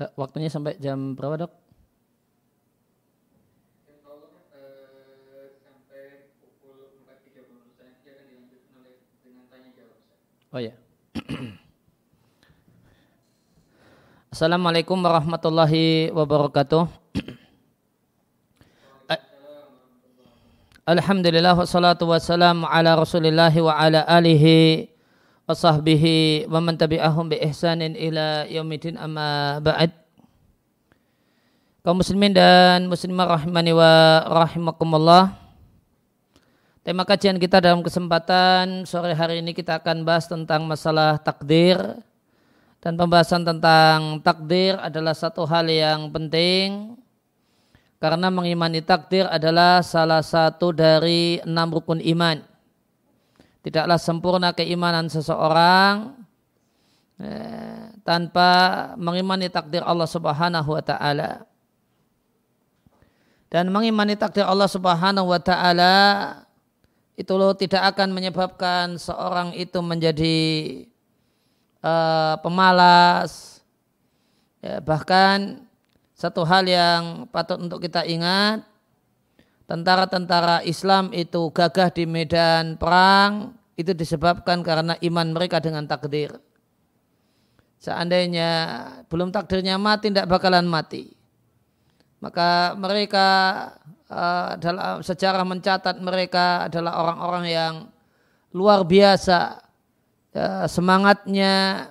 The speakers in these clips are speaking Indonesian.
Eh, Waktunya sampai jam berapa dok? Oh ya. Assalamualaikum warahmatullahi wabarakatuh. Alhamdulillah wassalatu wassalamu ala rasulillahi wa ala alihi wa sahbihi wa man tabi'ahum bi ihsanin ila yaumidin amma ba'd. Kaum muslimin dan muslimah rahimani wa rahimakumullah. Tema kajian kita dalam kesempatan sore hari ini kita akan bahas tentang masalah takdir dan pembahasan tentang takdir adalah satu hal yang penting karena mengimani takdir adalah salah satu dari enam rukun iman. Tidaklah sempurna keimanan seseorang eh, tanpa mengimani takdir Allah Subhanahu wa taala. Dan mengimani takdir Allah Subhanahu wa taala itu loh tidak akan menyebabkan seorang itu menjadi uh, pemalas ya, bahkan satu hal yang patut untuk kita ingat tentara-tentara Islam itu gagah di medan perang itu disebabkan karena iman mereka dengan takdir. Seandainya belum takdirnya mati tidak bakalan mati. Maka mereka uh, dalam sejarah mencatat mereka adalah orang-orang yang luar biasa uh, semangatnya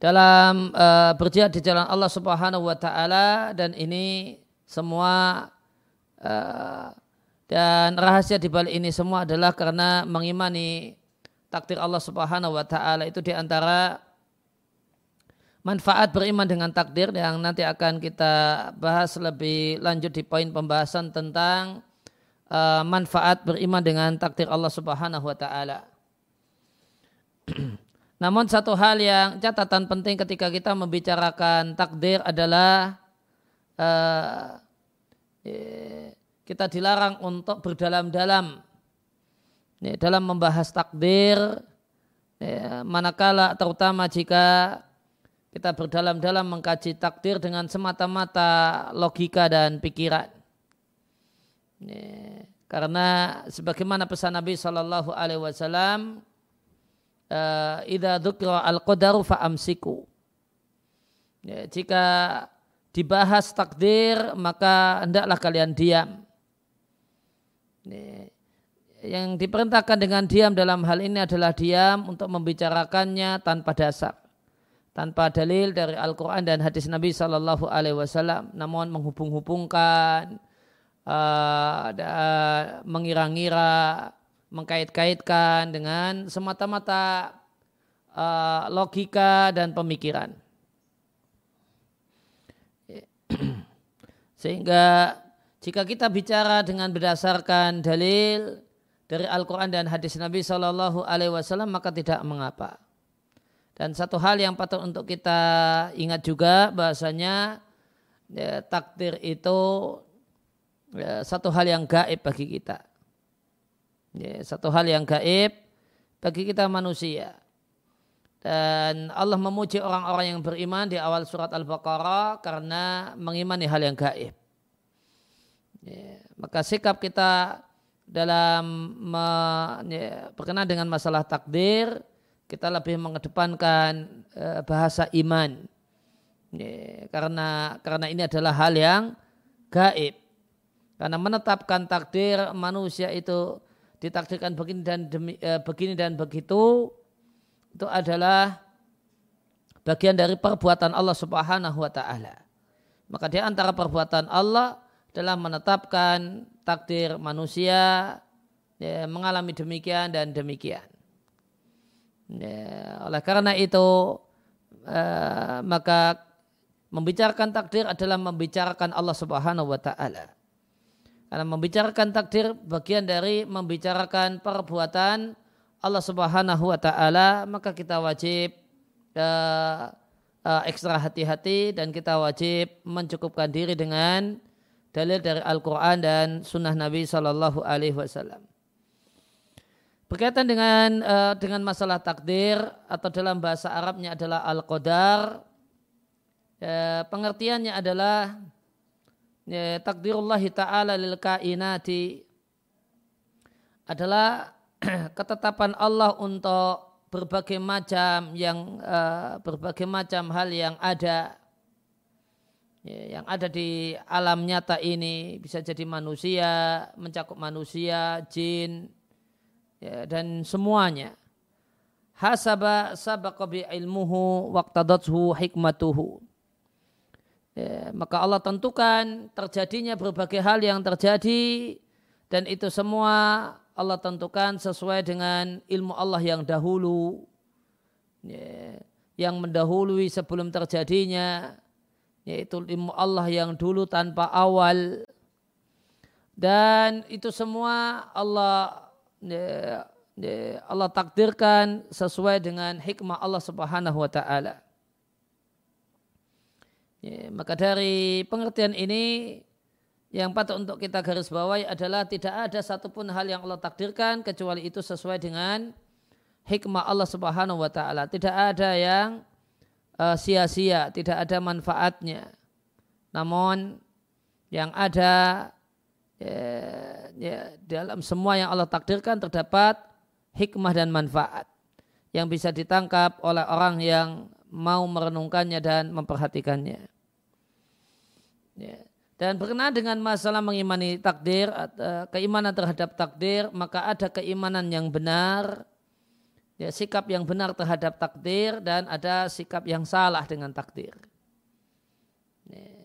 dalam uh, berjihad di jalan Allah Subhanahu wa taala dan ini semua dan rahasia di balik ini semua adalah karena mengimani takdir Allah Subhanahu wa taala itu di antara manfaat beriman dengan takdir yang nanti akan kita bahas lebih lanjut di poin pembahasan tentang uh, manfaat beriman dengan takdir Allah Subhanahu wa taala. Namun satu hal yang catatan penting ketika kita membicarakan takdir adalah uh, kita dilarang untuk berdalam-dalam dalam membahas takdir manakala terutama jika kita berdalam-dalam mengkaji takdir dengan semata-mata logika dan pikiran. Karena sebagaimana pesan Nabi Shallallahu Alaihi Wasallam, eh, "Ida dzukira al qadaru faamsiku." Jika dibahas takdir maka hendaklah kalian diam. Yang diperintahkan dengan diam dalam hal ini adalah diam untuk membicarakannya tanpa dasar tanpa dalil dari Al-Quran dan hadis Nabi Sallallahu Alaihi Wasallam, namun menghubung-hubungkan, uh, mengira-ngira, mengkait-kaitkan dengan semata-mata uh, logika dan pemikiran. Sehingga jika kita bicara dengan berdasarkan dalil dari Al-Quran dan hadis Nabi Sallallahu Alaihi Wasallam maka tidak mengapa. Dan satu hal yang patut untuk kita ingat juga bahasanya ya, takdir itu ya, satu hal yang gaib bagi kita. Ya, satu hal yang gaib bagi kita manusia. Dan Allah memuji orang-orang yang beriman di awal surat Al-Baqarah karena mengimani hal yang gaib. Ya, maka sikap kita dalam me, ya, berkenaan dengan masalah takdir kita lebih mengedepankan uh, bahasa iman ya, karena karena ini adalah hal yang gaib karena menetapkan takdir manusia itu ditakdirkan begini dan demi, uh, begini dan begitu itu adalah bagian dari perbuatan Allah Subhanahu wa taala. Maka di antara perbuatan Allah adalah menetapkan takdir manusia ya, mengalami demikian dan demikian. Ya, oleh karena itu uh, maka membicarakan takdir adalah membicarakan Allah Subhanahu wa taala. Karena membicarakan takdir bagian dari membicarakan perbuatan Allah Subhanahu wa taala, maka kita wajib uh, uh, ekstra hati-hati dan kita wajib mencukupkan diri dengan dalil dari Al-Qur'an dan sunnah Nabi Shallallahu alaihi wasallam. Berkaitan dengan uh, dengan masalah takdir atau dalam bahasa Arabnya adalah al-qadar. Ya, pengertiannya adalah takdirullah ta'ala lil kainati adalah ketetapan Allah untuk berbagai macam yang uh, berbagai macam hal yang ada ya, yang ada di alam nyata ini bisa jadi manusia, mencakup manusia, jin ya, dan semuanya. Hasaba sabaqa bi ilmuhu waqtadathu hikmatuhu. Ya, maka Allah tentukan terjadinya berbagai hal yang terjadi dan itu semua Allah tentukan sesuai dengan ilmu Allah yang dahulu ya, yang mendahului sebelum terjadinya yaitu ilmu Allah yang dulu tanpa awal dan itu semua Allah ya, ya, Allah takdirkan sesuai dengan hikmah Allah Subhanahu wa taala. Maka dari pengertian ini yang patut untuk kita garis bawahi adalah tidak ada satupun hal yang Allah takdirkan kecuali itu sesuai dengan hikmah Allah Subhanahu wa taala. Tidak ada yang uh, sia-sia, tidak ada manfaatnya. Namun yang ada ya, ya, dalam semua yang Allah takdirkan terdapat hikmah dan manfaat yang bisa ditangkap oleh orang yang mau merenungkannya dan memperhatikannya. Ya. Dan berkenaan dengan masalah mengimani takdir, keimanan terhadap takdir, maka ada keimanan yang benar, ya, sikap yang benar terhadap takdir, dan ada sikap yang salah dengan takdir. Ya.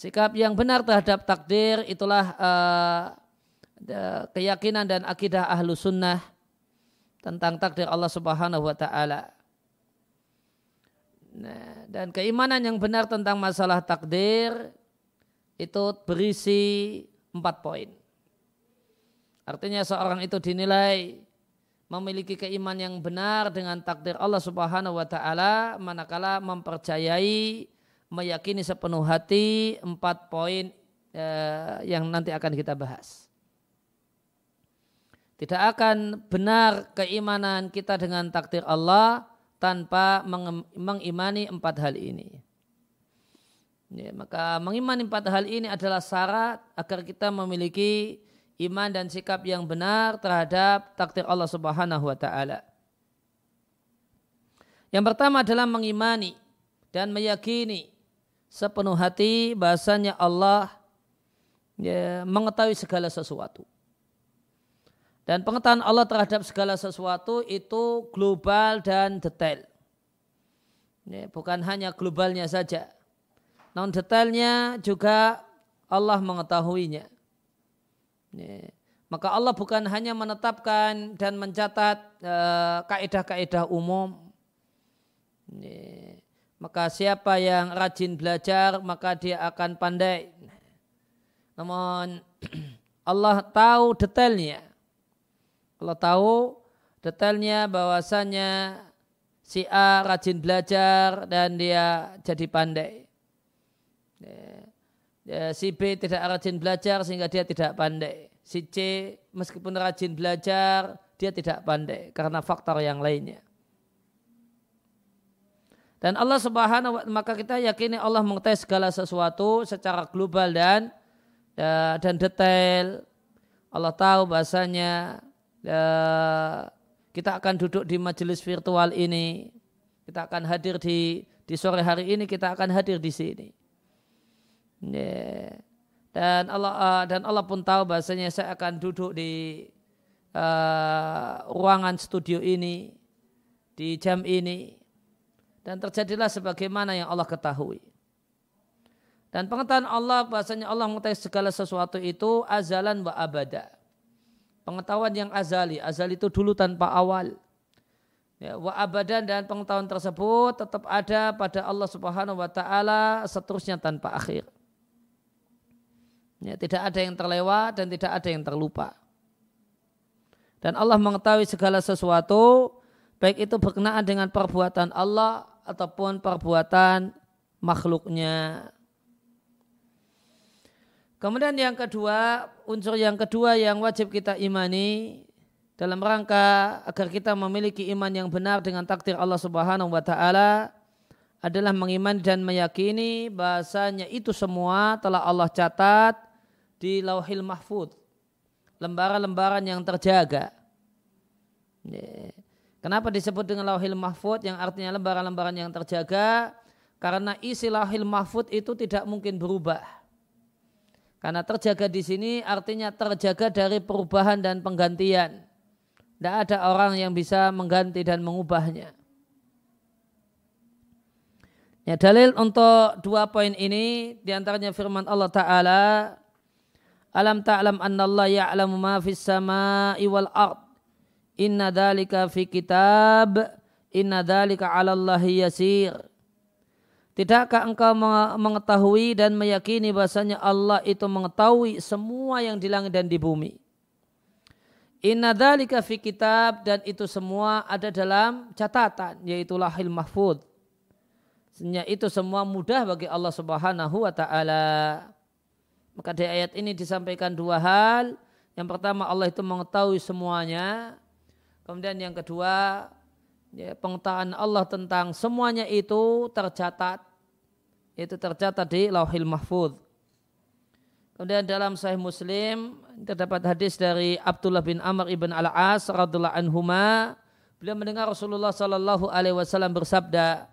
Sikap yang benar terhadap takdir itulah uh, keyakinan dan akidah ahlu sunnah tentang takdir Allah Subhanahu wa Ta'ala. Nah, dan keimanan yang benar tentang masalah takdir itu berisi empat poin. Artinya seorang itu dinilai memiliki keimanan yang benar dengan takdir Allah Subhanahu wa taala manakala mempercayai meyakini sepenuh hati empat poin eh, yang nanti akan kita bahas. Tidak akan benar keimanan kita dengan takdir Allah tanpa mengimani empat hal ini. Ya, maka mengimani empat hal ini adalah syarat agar kita memiliki iman dan sikap yang benar terhadap takdir Allah Subhanahu wa taala. Yang pertama adalah mengimani dan meyakini sepenuh hati bahasanya Allah ya, mengetahui segala sesuatu. Dan pengetahuan Allah terhadap segala sesuatu itu global dan detail. Ya, bukan hanya globalnya saja, Non detailnya juga Allah mengetahuinya. Ya. Maka Allah bukan hanya menetapkan dan mencatat uh, kaedah-kaedah umum. Maka siapa yang rajin belajar maka dia akan pandai. Namun Allah tahu detailnya. Allah tahu detailnya bahwasanya si A rajin belajar dan dia jadi pandai. Ya, si B tidak rajin belajar sehingga dia tidak pandai. Si C meskipun rajin belajar dia tidak pandai karena faktor yang lainnya. Dan Allah Subhanahu wa maka kita yakini Allah mengetahui segala sesuatu secara global dan ya, dan detail. Allah tahu bahasanya ya, kita akan duduk di majelis virtual ini. Kita akan hadir di di sore hari ini kita akan hadir di sini. Dan Allah uh, dan Allah pun tahu bahasanya saya akan duduk di uh, ruangan studio ini di jam ini dan terjadilah sebagaimana yang Allah ketahui. Dan pengetahuan Allah bahasanya Allah mengetahui segala sesuatu itu azalan wa abada. Pengetahuan yang azali, azali itu dulu tanpa awal. Ya, wa abadan dan pengetahuan tersebut tetap ada pada Allah Subhanahu wa taala seterusnya tanpa akhir. Ya, tidak ada yang terlewat dan tidak ada yang terlupa. Dan Allah mengetahui segala sesuatu, baik itu berkenaan dengan perbuatan Allah ataupun perbuatan makhluknya. Kemudian yang kedua, unsur yang kedua yang wajib kita imani dalam rangka agar kita memiliki iman yang benar dengan takdir Allah Subhanahu wa taala adalah mengimani dan meyakini bahasanya itu semua telah Allah catat di lauhil mahfud. Lembaran-lembaran yang terjaga. Kenapa disebut dengan lauhil mahfud yang artinya lembaran-lembaran yang terjaga? Karena isi lauhil mahfud itu tidak mungkin berubah. Karena terjaga di sini artinya terjaga dari perubahan dan penggantian. Tidak ada orang yang bisa mengganti dan mengubahnya. Ya, dalil untuk dua poin ini di antaranya firman Allah Ta'ala Alam ta'lam anna Allah ya'lamu ma fis sama'i wal ard Inna dhalika fi kitab Inna dhalika ala Allahi yasir Tidakkah engkau mengetahui dan meyakini bahasanya Allah itu mengetahui semua yang di langit dan di bumi. Inna dhalika fi kitab dan itu semua ada dalam catatan yaitu lahil mahfud. Itu semua mudah bagi Allah Subhanahu wa taala. Maka di ayat ini disampaikan dua hal. Yang pertama Allah itu mengetahui semuanya. Kemudian yang kedua ya, pengetahuan Allah tentang semuanya itu tercatat. Itu tercatat di Lauhil Mahfud. Kemudian dalam Sahih Muslim terdapat hadis dari Abdullah bin Amr ibn Al-As radhiallahu anhuma. Beliau mendengar Rasulullah sallallahu alaihi wasallam bersabda,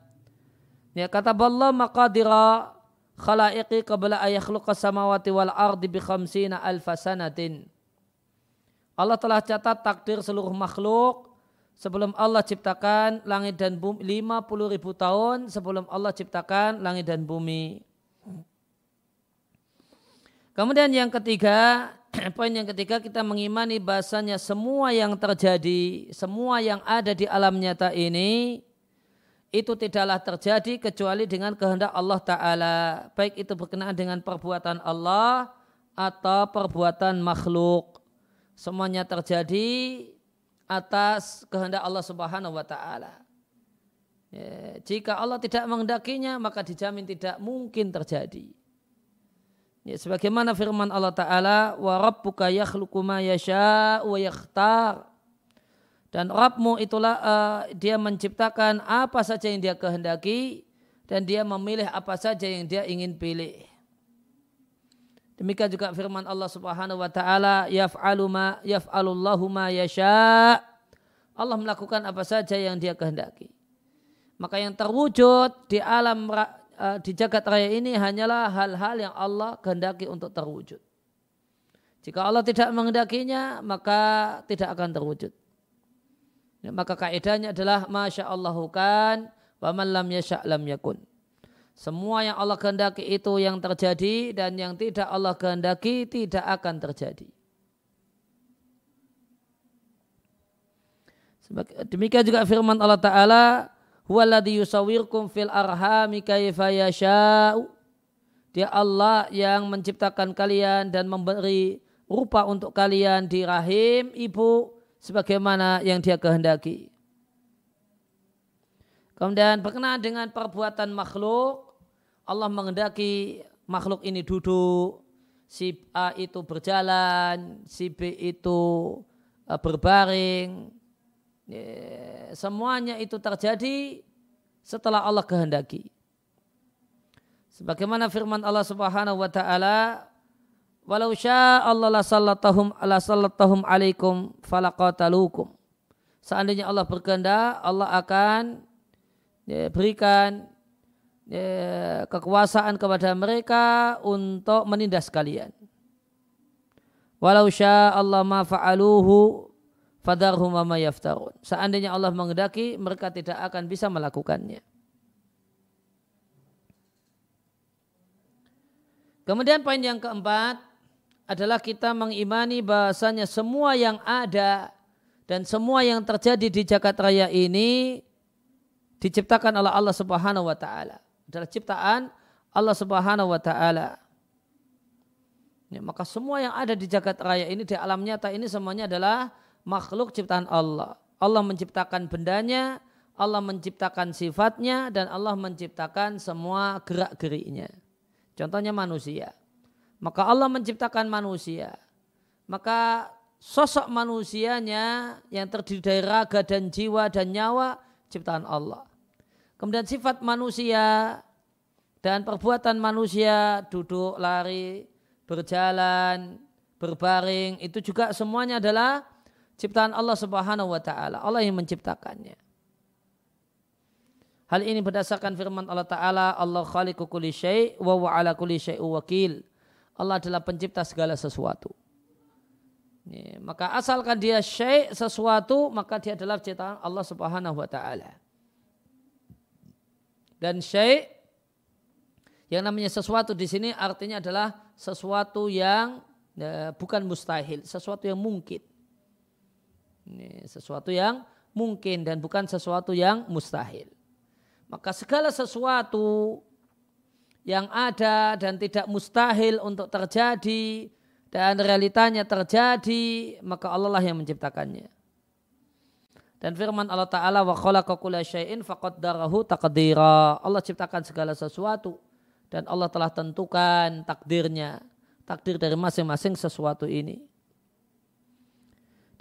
Ya kata Allah maqadira khalaiqi qabla ayakhluqa samawati wal ardi bi khamsina alfa sanatin. Allah telah catat takdir seluruh makhluk sebelum Allah ciptakan langit dan bumi 50 ribu tahun sebelum Allah ciptakan langit dan bumi. Kemudian yang ketiga, poin yang ketiga kita mengimani bahasanya semua yang terjadi, semua yang ada di alam nyata ini itu tidaklah terjadi kecuali dengan kehendak Allah Ta'ala. Baik itu berkenaan dengan perbuatan Allah atau perbuatan makhluk. Semuanya terjadi atas kehendak Allah Subhanahu wa taala. Ya, jika Allah tidak menghendakinya maka dijamin tidak mungkin terjadi. Ya, sebagaimana firman Allah Ta'ala yakhluqu ma yasha wa yakhtar dan Rabbmu itulah uh, dia menciptakan apa saja yang dia kehendaki dan dia memilih apa saja yang dia ingin pilih. Demikian juga firman Allah Subhanahu wa taala yaf'alu ma yaf'alullahu ma yasha. Allah melakukan apa saja yang dia kehendaki. Maka yang terwujud di alam uh, di jagat raya ini hanyalah hal-hal yang Allah kehendaki untuk terwujud. Jika Allah tidak menghendakinya, maka tidak akan terwujud. Maka kaidahnya adalah masya Allah kan lam yasha lam yakun. Semua yang Allah kehendaki itu yang terjadi dan yang tidak Allah kehendaki tidak akan terjadi. Demikian juga firman Allah Ta'ala Huwaladhi yusawirkum fil arhami yasha'u Dia Allah yang menciptakan kalian dan memberi rupa untuk kalian di rahim ibu sebagaimana yang dia kehendaki. Kemudian berkenaan dengan perbuatan makhluk, Allah mengendaki makhluk ini duduk, si A itu berjalan, si B itu uh, berbaring. Ya, semuanya itu terjadi setelah Allah kehendaki. Sebagaimana firman Allah Subhanahu wa taala, Walau sya Allah la sallatahum ala sallatahum alaikum falaqatalukum. Seandainya Allah berkehendak, Allah akan ya, berikan ya, kekuasaan kepada mereka untuk menindas kalian. Walau sya Allah ma fa'aluhu fadarhum ma yaftarun. Seandainya Allah mengendaki, mereka tidak akan bisa melakukannya. Kemudian poin yang keempat, adalah kita mengimani bahasanya semua yang ada dan semua yang terjadi di jagat raya ini diciptakan oleh Allah Subhanahu wa taala. Adalah ciptaan Allah Subhanahu wa taala. Ya, maka semua yang ada di jagat raya ini di alam nyata ini semuanya adalah makhluk ciptaan Allah. Allah menciptakan bendanya, Allah menciptakan sifatnya dan Allah menciptakan semua gerak-geriknya. Contohnya manusia. Maka Allah menciptakan manusia. Maka sosok manusianya yang terdiri dari raga dan jiwa dan nyawa ciptaan Allah. Kemudian sifat manusia dan perbuatan manusia duduk, lari, berjalan, berbaring itu juga semuanya adalah ciptaan Allah Subhanahu wa taala. Allah yang menciptakannya. Hal ini berdasarkan firman Allah Ta'ala, Allah khaliqu kulli syai' wa wa ala kulli syai'u wakil. Allah adalah pencipta segala sesuatu. Ini, maka asalkan dia syai' sesuatu, maka dia adalah ciptaan Allah Subhanahu wa taala. Dan syai' yang namanya sesuatu di sini artinya adalah sesuatu yang ya, bukan mustahil, sesuatu yang mungkin. Ini, sesuatu yang mungkin dan bukan sesuatu yang mustahil. Maka segala sesuatu yang ada dan tidak mustahil untuk terjadi dan realitanya terjadi, maka Allah lah yang menciptakannya. Dan firman Allah Ta'ala wa khalaqa kulla syai'in faqaddarahu taqdira. Allah ciptakan segala sesuatu dan Allah telah tentukan takdirnya, takdir dari masing-masing sesuatu ini.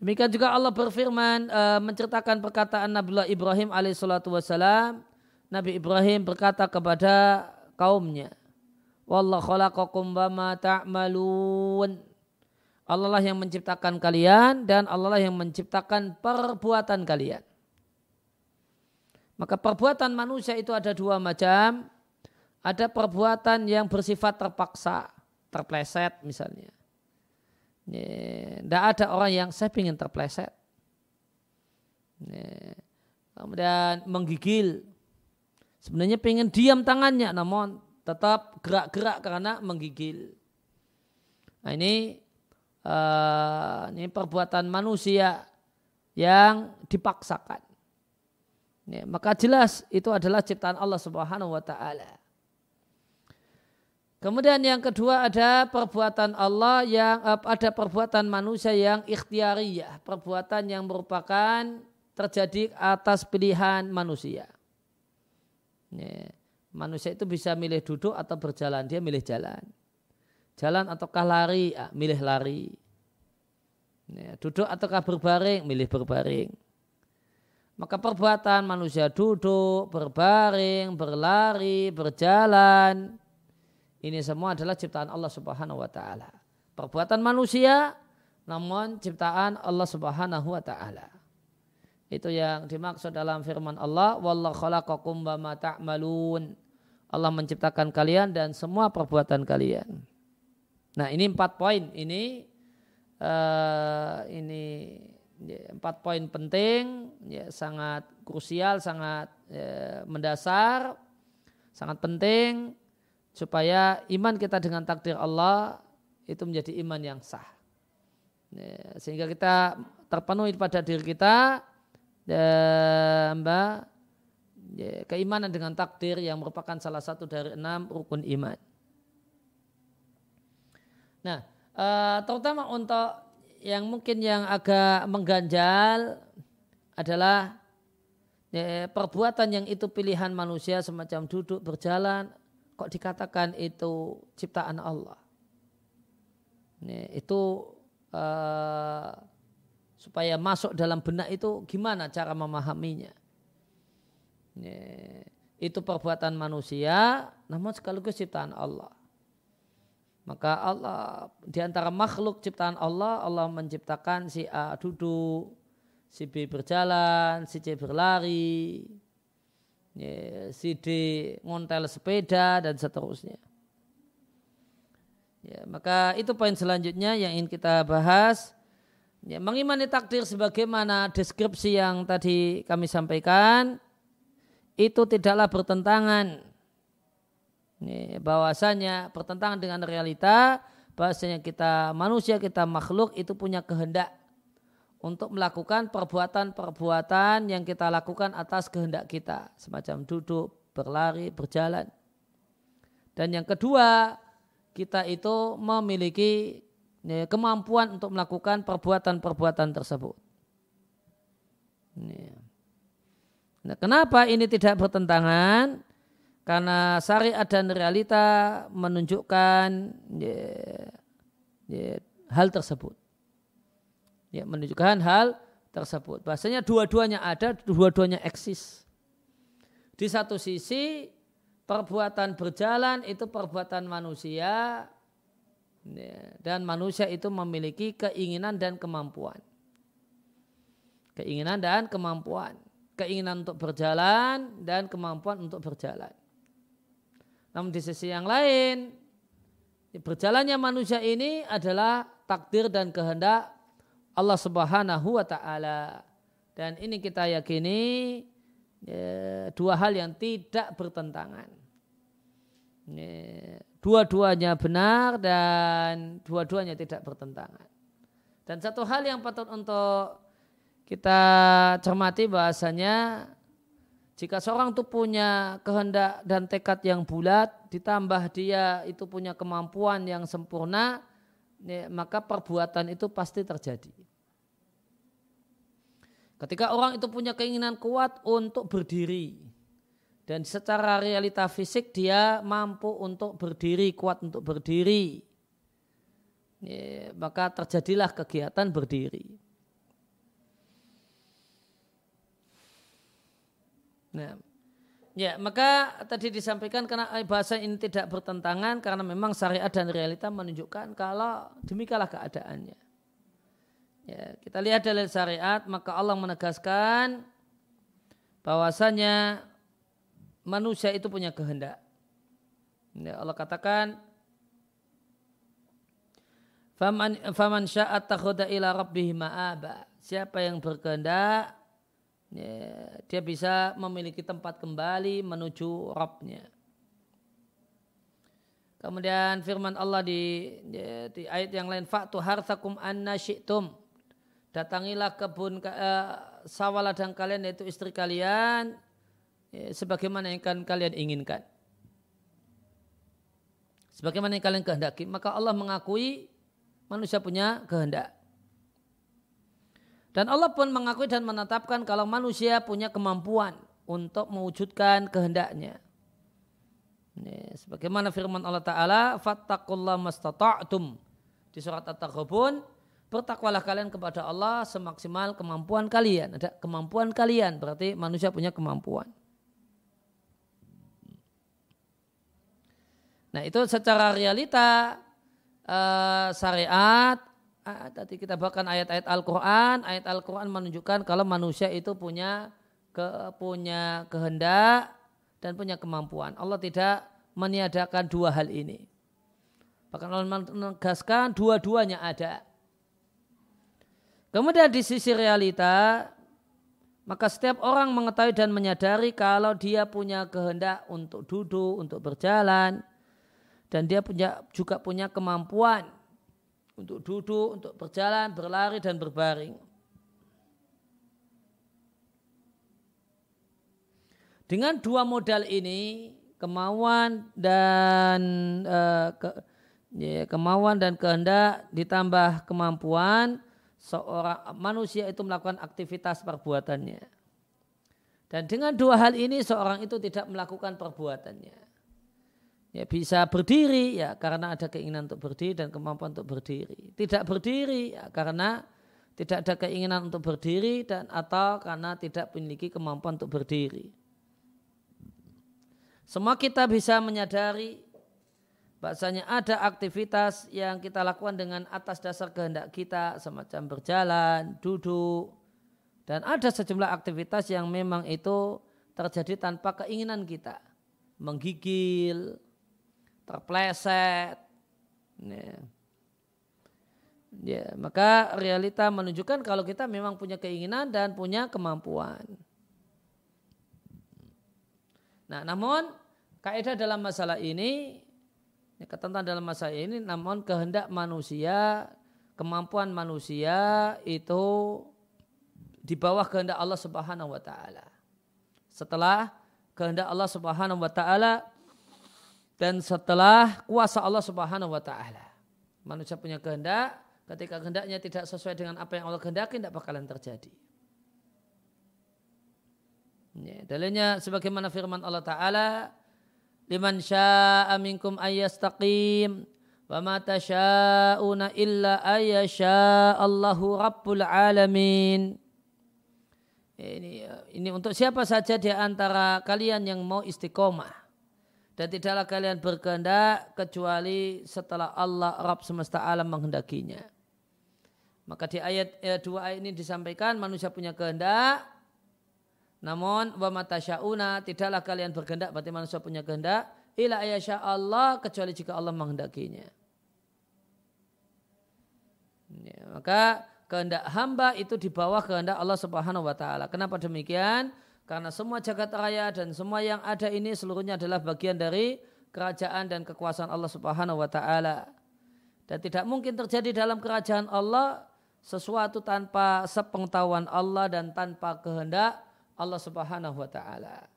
Demikian juga Allah berfirman uh, menceritakan perkataan Nabi Ibrahim alaihissalatu wassalam Nabi Ibrahim berkata kepada kaumnya, Wallah khalaqakum bama ta'malun. Allah lah yang menciptakan kalian dan Allah lah yang menciptakan perbuatan kalian. Maka perbuatan manusia itu ada dua macam. Ada perbuatan yang bersifat terpaksa, terpleset misalnya. Tidak ada orang yang saya ingin terpleset. Kemudian menggigil, Sebenarnya pengen diam tangannya namun tetap gerak-gerak karena menggigil. Nah ini uh, ini perbuatan manusia yang dipaksakan. Ya, maka jelas itu adalah ciptaan Allah Subhanahu wa taala. Kemudian yang kedua ada perbuatan Allah yang uh, ada perbuatan manusia yang ikhtiariyah, perbuatan yang merupakan terjadi atas pilihan manusia. Ya. Manusia itu bisa milih duduk atau berjalan. Dia milih jalan. Jalan ataukah lari, ah, milih lari. Ya, duduk ataukah berbaring, milih berbaring. Maka perbuatan manusia duduk, berbaring, berlari, berjalan. Ini semua adalah ciptaan Allah Subhanahu wa taala. Perbuatan manusia namun ciptaan Allah Subhanahu wa taala. Itu yang dimaksud dalam firman Allah, wallahu khalaqakum. Allah menciptakan kalian dan semua perbuatan kalian. Nah, ini empat poin. Ini uh, ini ya, empat poin penting, ya, sangat krusial, sangat ya, mendasar, sangat penting supaya iman kita dengan takdir Allah itu menjadi iman yang sah. Ya, sehingga kita terpenuhi pada diri kita dan mbak ya, keimanan dengan takdir yang merupakan salah satu dari enam rukun iman. Nah, uh, terutama untuk yang mungkin yang agak mengganjal adalah ya, perbuatan yang itu pilihan manusia semacam duduk berjalan kok dikatakan itu ciptaan Allah. Ya, itu uh, supaya masuk dalam benak itu gimana cara memahaminya. Itu perbuatan manusia namun sekaligus ciptaan Allah. Maka Allah di antara makhluk ciptaan Allah Allah menciptakan si A duduk, si B berjalan, si C berlari, si D ngontel sepeda dan seterusnya. Ya, maka itu poin selanjutnya yang ingin kita bahas Ya, mengimani takdir sebagaimana deskripsi yang tadi kami sampaikan itu tidaklah bertentangan ya, bahwasanya bertentangan dengan realita bahwasanya kita manusia kita makhluk itu punya kehendak untuk melakukan perbuatan-perbuatan yang kita lakukan atas kehendak kita semacam duduk, berlari, berjalan. Dan yang kedua, kita itu memiliki ya, kemampuan untuk melakukan perbuatan-perbuatan tersebut. Nah, kenapa ini tidak bertentangan? Karena syariat dan realita menunjukkan ya, ya, hal tersebut. Ya, menunjukkan hal tersebut. Bahasanya dua-duanya ada, dua-duanya eksis. Di satu sisi perbuatan berjalan itu perbuatan manusia dan manusia itu memiliki keinginan dan kemampuan. Keinginan dan kemampuan. Keinginan untuk berjalan dan kemampuan untuk berjalan. Namun di sisi yang lain, berjalannya manusia ini adalah takdir dan kehendak Allah Subhanahu wa taala. Dan ini kita yakini ya, dua hal yang tidak bertentangan. Ya, dua-duanya benar dan dua-duanya tidak bertentangan. Dan satu hal yang patut untuk kita cermati bahasanya jika seorang itu punya kehendak dan tekad yang bulat, ditambah dia itu punya kemampuan yang sempurna, ya, maka perbuatan itu pasti terjadi. Ketika orang itu punya keinginan kuat untuk berdiri dan secara realita fisik dia mampu untuk berdiri, kuat untuk berdiri, ya, maka terjadilah kegiatan berdiri. Nah, ya maka tadi disampaikan karena bahasa ini tidak bertentangan karena memang syariat dan realita menunjukkan kalau demikianlah keadaannya. Ya, kita lihat dalil syariat maka Allah menegaskan bahwasanya manusia itu punya kehendak. Ya, Allah katakan Faman faman sya'at takhuda ila rabbih ma'aba. Siapa yang berkehendak ya, dia bisa memiliki tempat kembali menuju Rabbnya. Kemudian firman Allah di, ya, di ayat yang lain, Fa'tu harthakum anna syi'tum datangilah kebun uh, sawah ladang kalian yaitu istri kalian sebagaimana yang kan kalian inginkan. Sebagaimana yang kalian kehendaki, maka Allah mengakui manusia punya kehendak. Dan Allah pun mengakui dan menetapkan kalau manusia punya kemampuan untuk mewujudkan kehendaknya. Ini, sebagaimana firman Allah Ta'ala, Fattakullah mastata'tum. Di surat At-Taghabun, bertakwalah kalian kepada Allah semaksimal kemampuan kalian. Ada kemampuan kalian, berarti manusia punya kemampuan. Nah itu secara realita uh, syariat, uh, tadi kita bahkan ayat-ayat Al-Quran, ayat Al-Quran menunjukkan kalau manusia itu punya ke, punya kehendak dan punya kemampuan. Allah tidak meniadakan dua hal ini. Bahkan Allah menegaskan dua-duanya ada. Kemudian di sisi realita, maka setiap orang mengetahui dan menyadari kalau dia punya kehendak untuk duduk, untuk berjalan, dan dia punya juga punya kemampuan untuk duduk, untuk berjalan, berlari dan berbaring. Dengan dua modal ini, kemauan dan uh, ke, ya, kemauan dan kehendak ditambah kemampuan, seorang manusia itu melakukan aktivitas perbuatannya. Dan dengan dua hal ini seorang itu tidak melakukan perbuatannya. Ya bisa berdiri ya karena ada keinginan untuk berdiri dan kemampuan untuk berdiri. Tidak berdiri ya karena tidak ada keinginan untuk berdiri dan atau karena tidak memiliki kemampuan untuk berdiri. Semua kita bisa menyadari Bahasanya ada aktivitas yang kita lakukan dengan atas dasar kehendak kita semacam berjalan, duduk. Dan ada sejumlah aktivitas yang memang itu terjadi tanpa keinginan kita. Menggigil, terpleset. Ya. ya, maka realita menunjukkan kalau kita memang punya keinginan dan punya kemampuan. Nah, namun kaidah dalam masalah ini Ya, ketentuan dalam masa ini namun kehendak manusia, kemampuan manusia itu di bawah kehendak Allah Subhanahu wa taala. Setelah kehendak Allah Subhanahu wa taala dan setelah kuasa Allah Subhanahu wa taala. Manusia punya kehendak, ketika kehendaknya tidak sesuai dengan apa yang Allah kehendaki tidak bakalan terjadi. Ya, dalilnya sebagaimana firman Allah Ta'ala liman syaa minkum ayyastaqim wa ma tasyauna illa ayyasha Allahu rabbul alamin ini ini untuk siapa saja di antara kalian yang mau istiqomah dan tidaklah kalian berkehendak kecuali setelah Allah Rabb semesta alam menghendakinya. Maka di ayat eh, dua ayat ini disampaikan manusia punya kehendak namun wa matasyauna tidaklah kalian berkehendak berarti manusia punya kehendak ila ayasya Allah kecuali jika Allah menghendakinya. Ya, maka kehendak hamba itu di bawah kehendak Allah Subhanahu wa taala. Kenapa demikian? Karena semua jagat raya dan semua yang ada ini seluruhnya adalah bagian dari kerajaan dan kekuasaan Allah Subhanahu wa taala. Dan tidak mungkin terjadi dalam kerajaan Allah sesuatu tanpa sepengetahuan Allah dan tanpa kehendak Allah Subhanahu wa taala.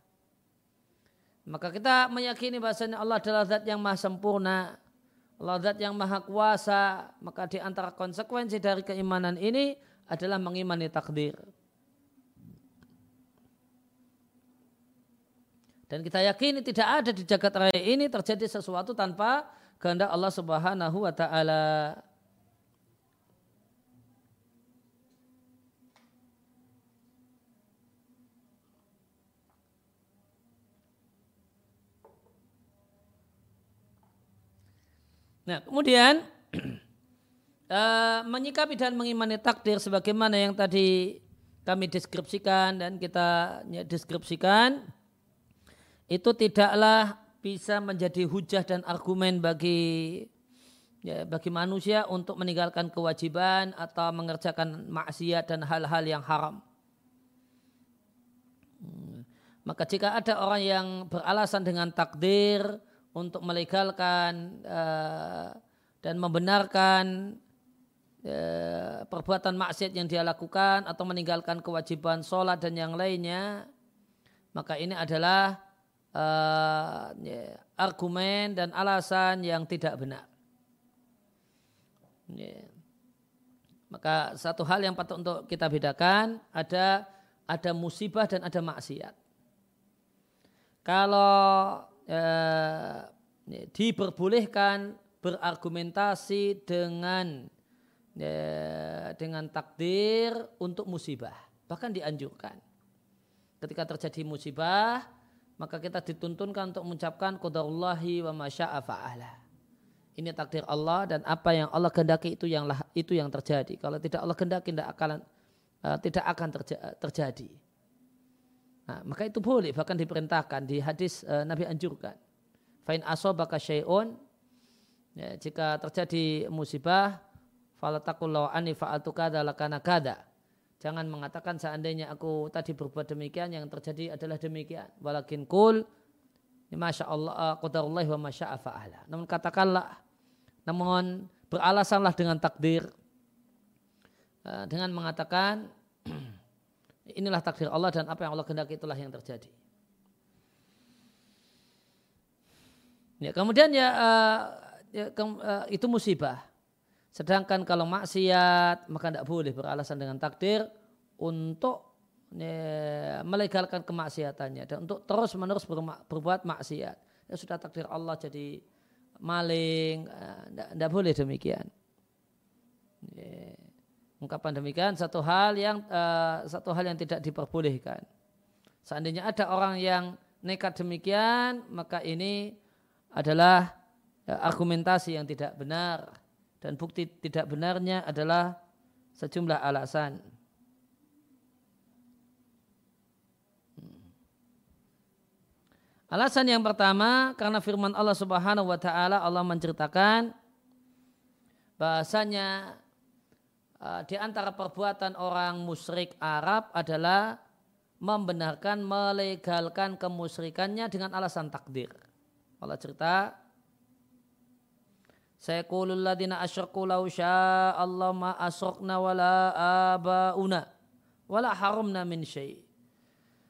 Maka kita meyakini bahasanya Allah adalah zat yang maha sempurna. Allah zat yang maha kuasa. Maka di antara konsekuensi dari keimanan ini adalah mengimani takdir. Dan kita yakini tidak ada di jagat raya ini terjadi sesuatu tanpa kehendak Allah Subhanahu wa taala. Nah, kemudian uh, menyikapi dan mengimani takdir sebagaimana yang tadi kami deskripsikan dan kita deskripsikan itu tidaklah bisa menjadi hujah dan argumen bagi ya, bagi manusia untuk meninggalkan kewajiban atau mengerjakan maksiat dan hal-hal yang haram. Hmm. Maka jika ada orang yang beralasan dengan takdir untuk melegalkan uh, dan membenarkan uh, perbuatan maksiat yang dia lakukan atau meninggalkan kewajiban sholat dan yang lainnya, maka ini adalah uh, ya, argumen dan alasan yang tidak benar. Ya. Maka satu hal yang patut untuk kita bedakan ada ada musibah dan ada maksiat. Kalau eh, diperbolehkan berargumentasi dengan eh, dengan takdir untuk musibah bahkan dianjurkan ketika terjadi musibah maka kita dituntunkan untuk mengucapkan qadarullahi wa masya'a fa'ala ini takdir Allah dan apa yang Allah kehendaki itu yang itu yang terjadi kalau tidak Allah kehendaki tidak akan uh, tidak akan terja, terjadi Nah, maka itu boleh bahkan diperintahkan di hadis uh, Nabi anjurkan. Fain asobaka syai'un ya, jika terjadi musibah falatakullahu ani fa'altu kada lakana kada. Jangan mengatakan seandainya aku tadi berbuat demikian yang terjadi adalah demikian. Walakin kul Masya Allah uh, qadarullah wa masya'a fa'ala. Namun katakanlah namun beralasanlah dengan takdir uh, dengan mengatakan Inilah takdir Allah dan apa yang Allah kehendaki itulah yang terjadi. Ya, kemudian ya, uh, ya ke, itu musibah. Sedangkan kalau maksiat maka tidak boleh beralasan dengan takdir untuk ya, melegalkan kemaksiatannya dan untuk terus menerus berbuat maksiat. Ya sudah takdir Allah jadi maling, tidak uh, boleh demikian. Ya ungkapan demikian satu hal yang uh, satu hal yang tidak diperbolehkan. Seandainya ada orang yang nekat demikian, maka ini adalah uh, argumentasi yang tidak benar dan bukti tidak benarnya adalah sejumlah alasan. Alasan yang pertama karena firman Allah Subhanahu wa taala Allah menceritakan bahasanya Eh, di antara perbuatan orang musyrik Arab adalah membenarkan, melegalkan kemusyrikannya dengan alasan takdir. Allah cerita, saya kulul ladina asyraku lau Allah ma asrokna wala abauna wala harumna min syai.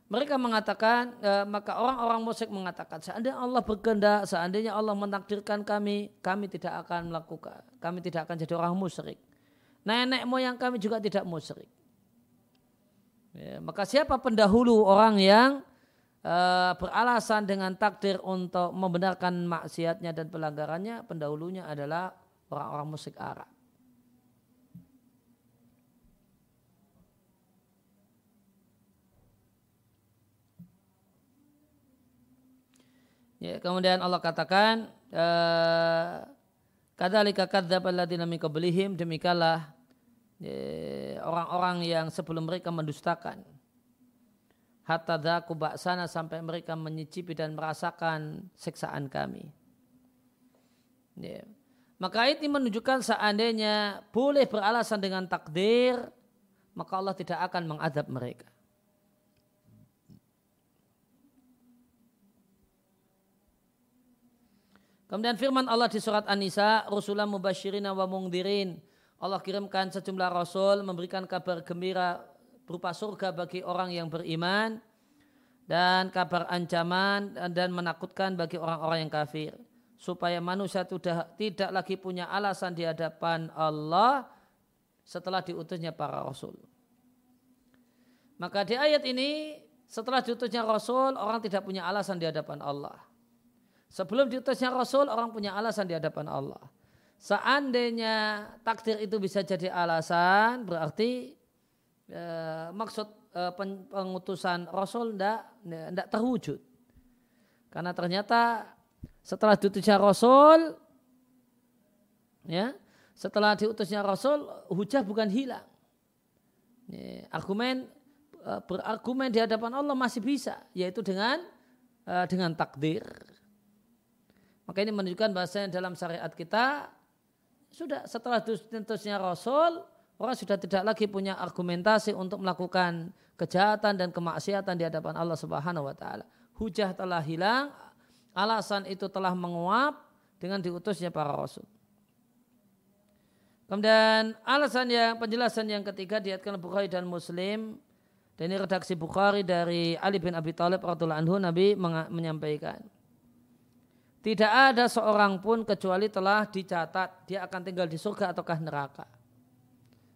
Mereka mengatakan, e, maka orang-orang musyrik mengatakan, seandainya Allah berkehendak, seandainya Allah mentakdirkan kami, kami tidak akan melakukan, kami tidak akan jadi orang musyrik. Nenek moyang kami juga tidak musyrik. Ya, maka siapa pendahulu orang yang Peralasan beralasan dengan takdir untuk membenarkan maksiatnya dan pelanggarannya pendahulunya adalah orang-orang musik Arab. Ya, kemudian Allah katakan eh, kadzalika kadzdzaba alladziina min qablihim demikalah eh, orang-orang yang sebelum mereka mendustakan hatta dzaku ba'sana sampai mereka menyicipi dan merasakan siksaan kami. Ya. Maka ini menunjukkan seandainya boleh beralasan dengan takdir, maka Allah tidak akan mengadab mereka. Kemudian firman Allah di surat An-Nisa, Rasulullah mubashirina wa mungdirin. Allah kirimkan sejumlah rasul memberikan kabar gembira berupa surga bagi orang yang beriman dan kabar ancaman dan menakutkan bagi orang-orang yang kafir supaya manusia tidak, tidak lagi punya alasan di hadapan Allah setelah diutusnya para rasul. Maka di ayat ini setelah diutusnya rasul orang tidak punya alasan di hadapan Allah. Sebelum diutusnya rasul orang punya alasan di hadapan Allah. Seandainya takdir itu bisa jadi alasan berarti eh, maksud eh, pengutusan rasul tidak terwujud. Karena ternyata setelah diutusnya Rasul, ya, setelah diutusnya Rasul, hujah bukan hilang. Argumen e, berargumen di hadapan Allah masih bisa, yaitu dengan e, dengan takdir. Maka ini menunjukkan bahasa dalam syariat kita sudah setelah diutusnya Rasul, orang sudah tidak lagi punya argumentasi untuk melakukan kejahatan dan kemaksiatan di hadapan Allah Subhanahu wa taala. Hujah telah hilang, alasan itu telah menguap dengan diutusnya para rasul. Kemudian alasan yang penjelasan yang ketiga diatkan Bukhari dan Muslim dan ini redaksi Bukhari dari Ali bin Abi Thalib radhiyallahu anhu Nabi menyampaikan tidak ada seorang pun kecuali telah dicatat dia akan tinggal di surga ataukah neraka.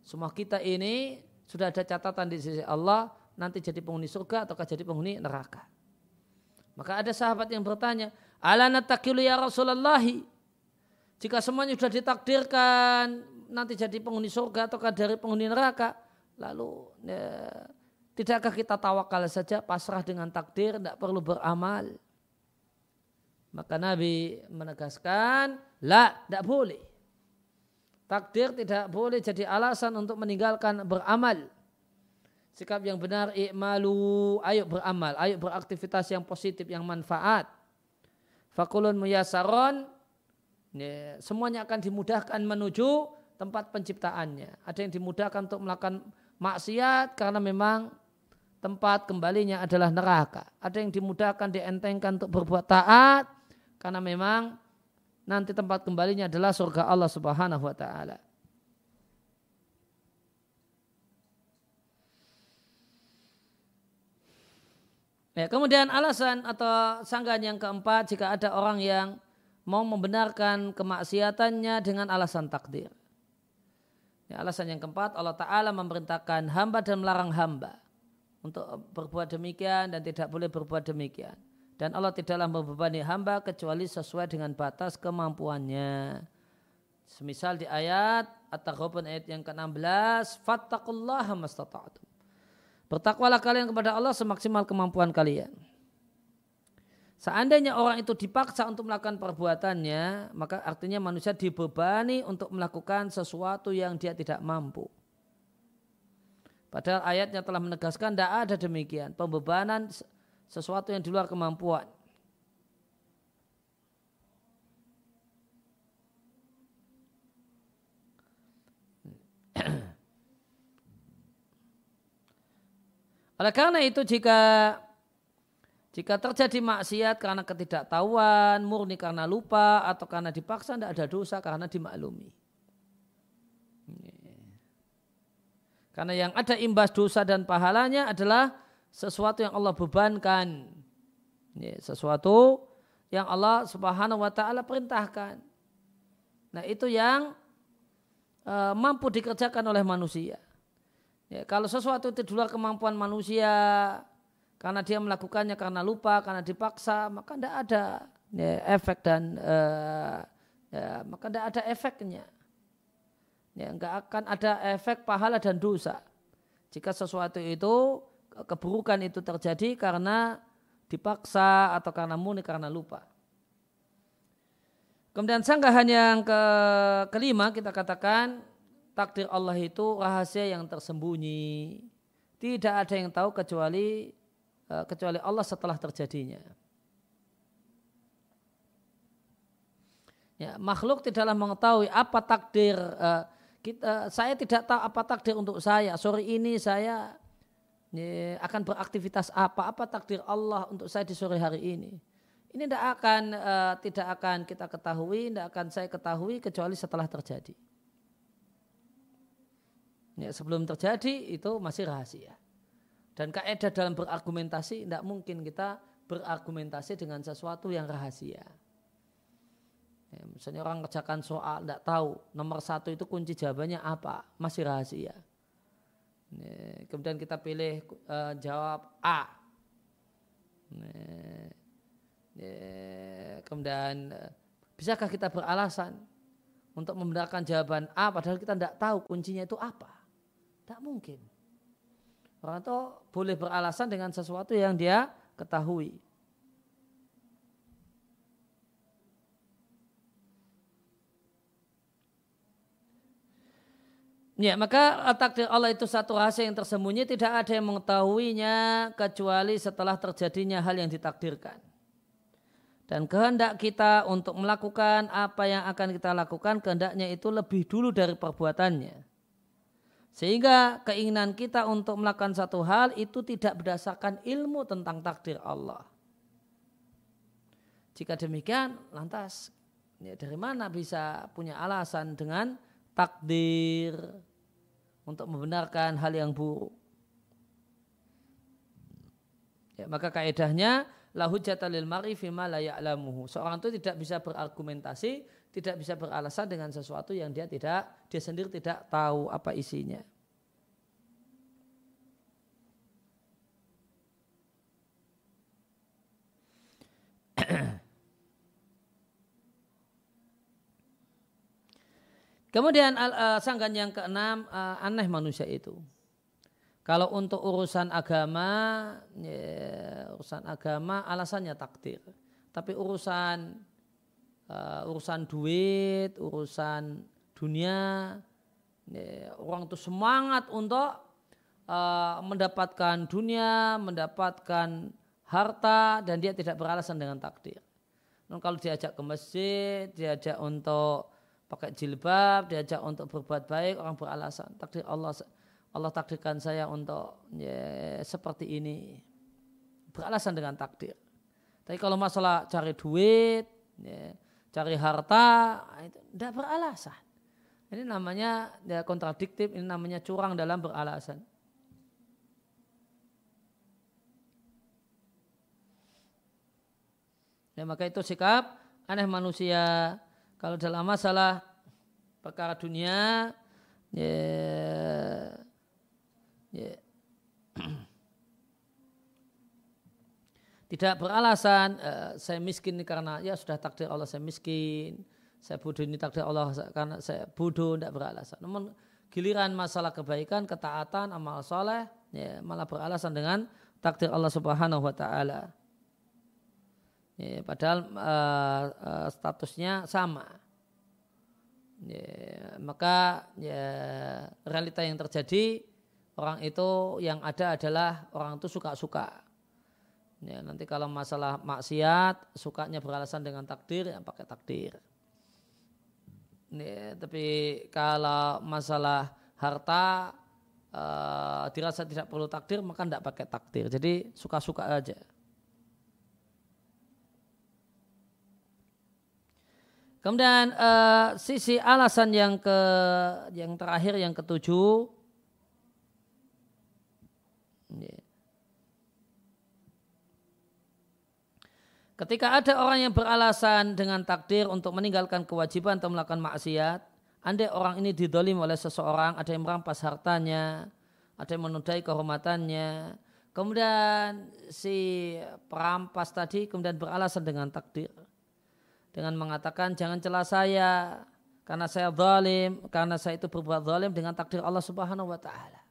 Semua kita ini sudah ada catatan di sisi Allah nanti jadi penghuni surga ataukah jadi penghuni neraka. Maka ada sahabat yang bertanya, Ala natakilu ya Rasulullah. Jika semuanya sudah ditakdirkan nanti jadi penghuni surga atau dari penghuni neraka, lalu ya, tidakkah kita tawakal saja pasrah dengan takdir, tidak perlu beramal. Maka Nabi menegaskan, la, tidak boleh. Takdir tidak boleh jadi alasan untuk meninggalkan beramal. Sikap yang benar i'malu ayo beramal ayo beraktivitas yang positif yang manfaat. Fakulun muyasaron ya, semuanya akan dimudahkan menuju tempat penciptaannya. Ada yang dimudahkan untuk melakukan maksiat karena memang tempat kembalinya adalah neraka. Ada yang dimudahkan dientengkan untuk berbuat taat karena memang nanti tempat kembalinya adalah surga Allah Subhanahu wa taala Ya, kemudian alasan atau sanggahan yang keempat jika ada orang yang mau membenarkan kemaksiatannya dengan alasan takdir. Ya, alasan yang keempat Allah Ta'ala memerintahkan hamba dan melarang hamba untuk berbuat demikian dan tidak boleh berbuat demikian. Dan Allah tidaklah membebani hamba kecuali sesuai dengan batas kemampuannya. Semisal di ayat At-Taghabun ayat yang ke-16, Fattakullaha mastata'atum. Bertakwalah kalian kepada Allah semaksimal kemampuan kalian. Seandainya orang itu dipaksa untuk melakukan perbuatannya, maka artinya manusia dibebani untuk melakukan sesuatu yang dia tidak mampu. Padahal ayatnya telah menegaskan tidak ada demikian. Pembebanan sesuatu yang di luar kemampuan. Oleh karena itu jika jika terjadi maksiat karena ketidaktahuan, murni karena lupa atau karena dipaksa tidak ada dosa karena dimaklumi. Karena yang ada imbas dosa dan pahalanya adalah sesuatu yang Allah bebankan. Sesuatu yang Allah subhanahu wa ta'ala perintahkan. Nah itu yang uh, mampu dikerjakan oleh manusia. Ya, kalau sesuatu itu di luar kemampuan manusia, karena dia melakukannya karena lupa, karena dipaksa, maka tidak ada ya, efek dan uh, ya, maka tidak ada efeknya. Ya, enggak akan ada efek pahala dan dosa. Jika sesuatu itu keburukan itu terjadi karena dipaksa atau karena murni karena lupa. Kemudian sanggahan yang ke kelima kita katakan takdir Allah itu rahasia yang tersembunyi. Tidak ada yang tahu kecuali eh, kecuali Allah setelah terjadinya. Ya, makhluk tidaklah mengetahui apa takdir uh, kita. Saya tidak tahu apa takdir untuk saya. Sore ini saya ya, akan beraktivitas apa? Apa takdir Allah untuk saya di sore hari ini? Ini tidak akan uh, tidak akan kita ketahui, tidak akan saya ketahui kecuali setelah terjadi. Ya, sebelum terjadi itu masih rahasia. Dan kaidah dalam berargumentasi tidak mungkin kita berargumentasi dengan sesuatu yang rahasia. Ya, misalnya orang kerjakan soal tidak tahu nomor satu itu kunci jawabannya apa masih rahasia. Kemudian kita pilih uh, jawab A. Kemudian uh, bisakah kita beralasan untuk membenarkan jawaban A padahal kita tidak tahu kuncinya itu apa? Tidak mungkin. Orang itu boleh beralasan dengan sesuatu yang dia ketahui. Ya, maka takdir Allah itu satu rahasia yang tersembunyi, tidak ada yang mengetahuinya kecuali setelah terjadinya hal yang ditakdirkan. Dan kehendak kita untuk melakukan apa yang akan kita lakukan, kehendaknya itu lebih dulu dari perbuatannya. Sehingga keinginan kita untuk melakukan satu hal itu tidak berdasarkan ilmu tentang takdir Allah. Jika demikian, lantas ya dari mana bisa punya alasan dengan takdir? Untuk membenarkan hal yang buruk. Ya, maka kaidahnya la hujjata lil mar'i fima la ya'lamuhu. Seorang itu tidak bisa berargumentasi, tidak bisa beralasan dengan sesuatu yang dia tidak dia sendiri tidak tahu apa isinya. Kemudian uh, sanggan yang keenam uh, aneh manusia itu. Kalau untuk urusan agama, ya, urusan agama alasannya takdir. Tapi urusan uh, urusan duit, urusan dunia, ya, orang itu semangat untuk uh, mendapatkan dunia, mendapatkan harta, dan dia tidak beralasan dengan takdir. Dan kalau diajak ke masjid, diajak untuk pakai jilbab, diajak untuk berbuat baik, orang beralasan takdir Allah Allah takdirkan saya untuk ya, seperti ini. Beralasan dengan takdir. Tapi kalau masalah cari duit, ya, cari harta, itu tidak beralasan. Ini namanya ya, kontradiktif, ini namanya curang dalam beralasan. Ya, maka itu sikap aneh manusia kalau dalam masalah perkara dunia, ya, ya, tidak beralasan uh, saya miskin karena ya sudah takdir Allah saya miskin, saya bodoh ini takdir Allah karena saya bodoh tidak beralasan. Namun giliran masalah kebaikan, ketaatan, amal soleh, ya, malah beralasan dengan takdir Allah Subhanahu Wa Taala. Ya, padahal uh, uh, statusnya sama. Ya, maka ya, realita yang terjadi orang itu yang ada adalah orang itu suka-suka. Ya, nanti kalau masalah maksiat, sukanya beralasan dengan takdir, ya pakai takdir. Ya, tapi kalau masalah harta uh, dirasa tidak perlu takdir, maka tidak pakai takdir. Jadi suka-suka aja. Kemudian uh, sisi alasan yang ke yang terakhir yang ketujuh. Ketika ada orang yang beralasan dengan takdir untuk meninggalkan kewajiban atau melakukan maksiat, andai orang ini didolim oleh seseorang, ada yang merampas hartanya, ada yang menodai kehormatannya, kemudian si perampas tadi kemudian beralasan dengan takdir dengan mengatakan jangan celah saya karena saya zalim, karena saya itu berbuat zalim dengan takdir Allah Subhanahu wa taala.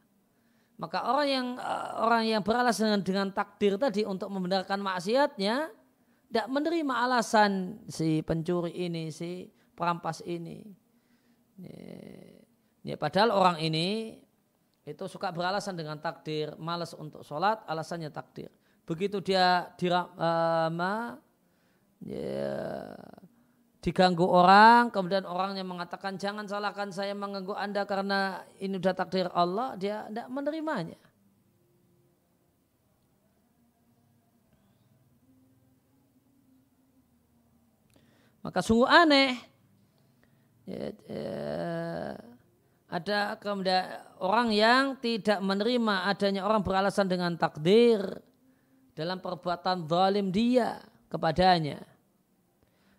Maka orang yang eh, orang yang beralasan dengan, dengan takdir tadi untuk membenarkan maksiatnya, tidak menerima alasan si pencuri ini, si perampas ini. Ya, padahal orang ini itu suka beralasan dengan takdir, malas untuk sholat, alasannya takdir. Begitu dia diram, ya, diganggu orang, kemudian orangnya mengatakan jangan salahkan saya mengganggu anda karena ini sudah takdir Allah, dia tidak menerimanya. Maka sungguh aneh. Ya, ya, ada kemudian orang yang tidak menerima adanya orang beralasan dengan takdir dalam perbuatan zalim dia kepadanya.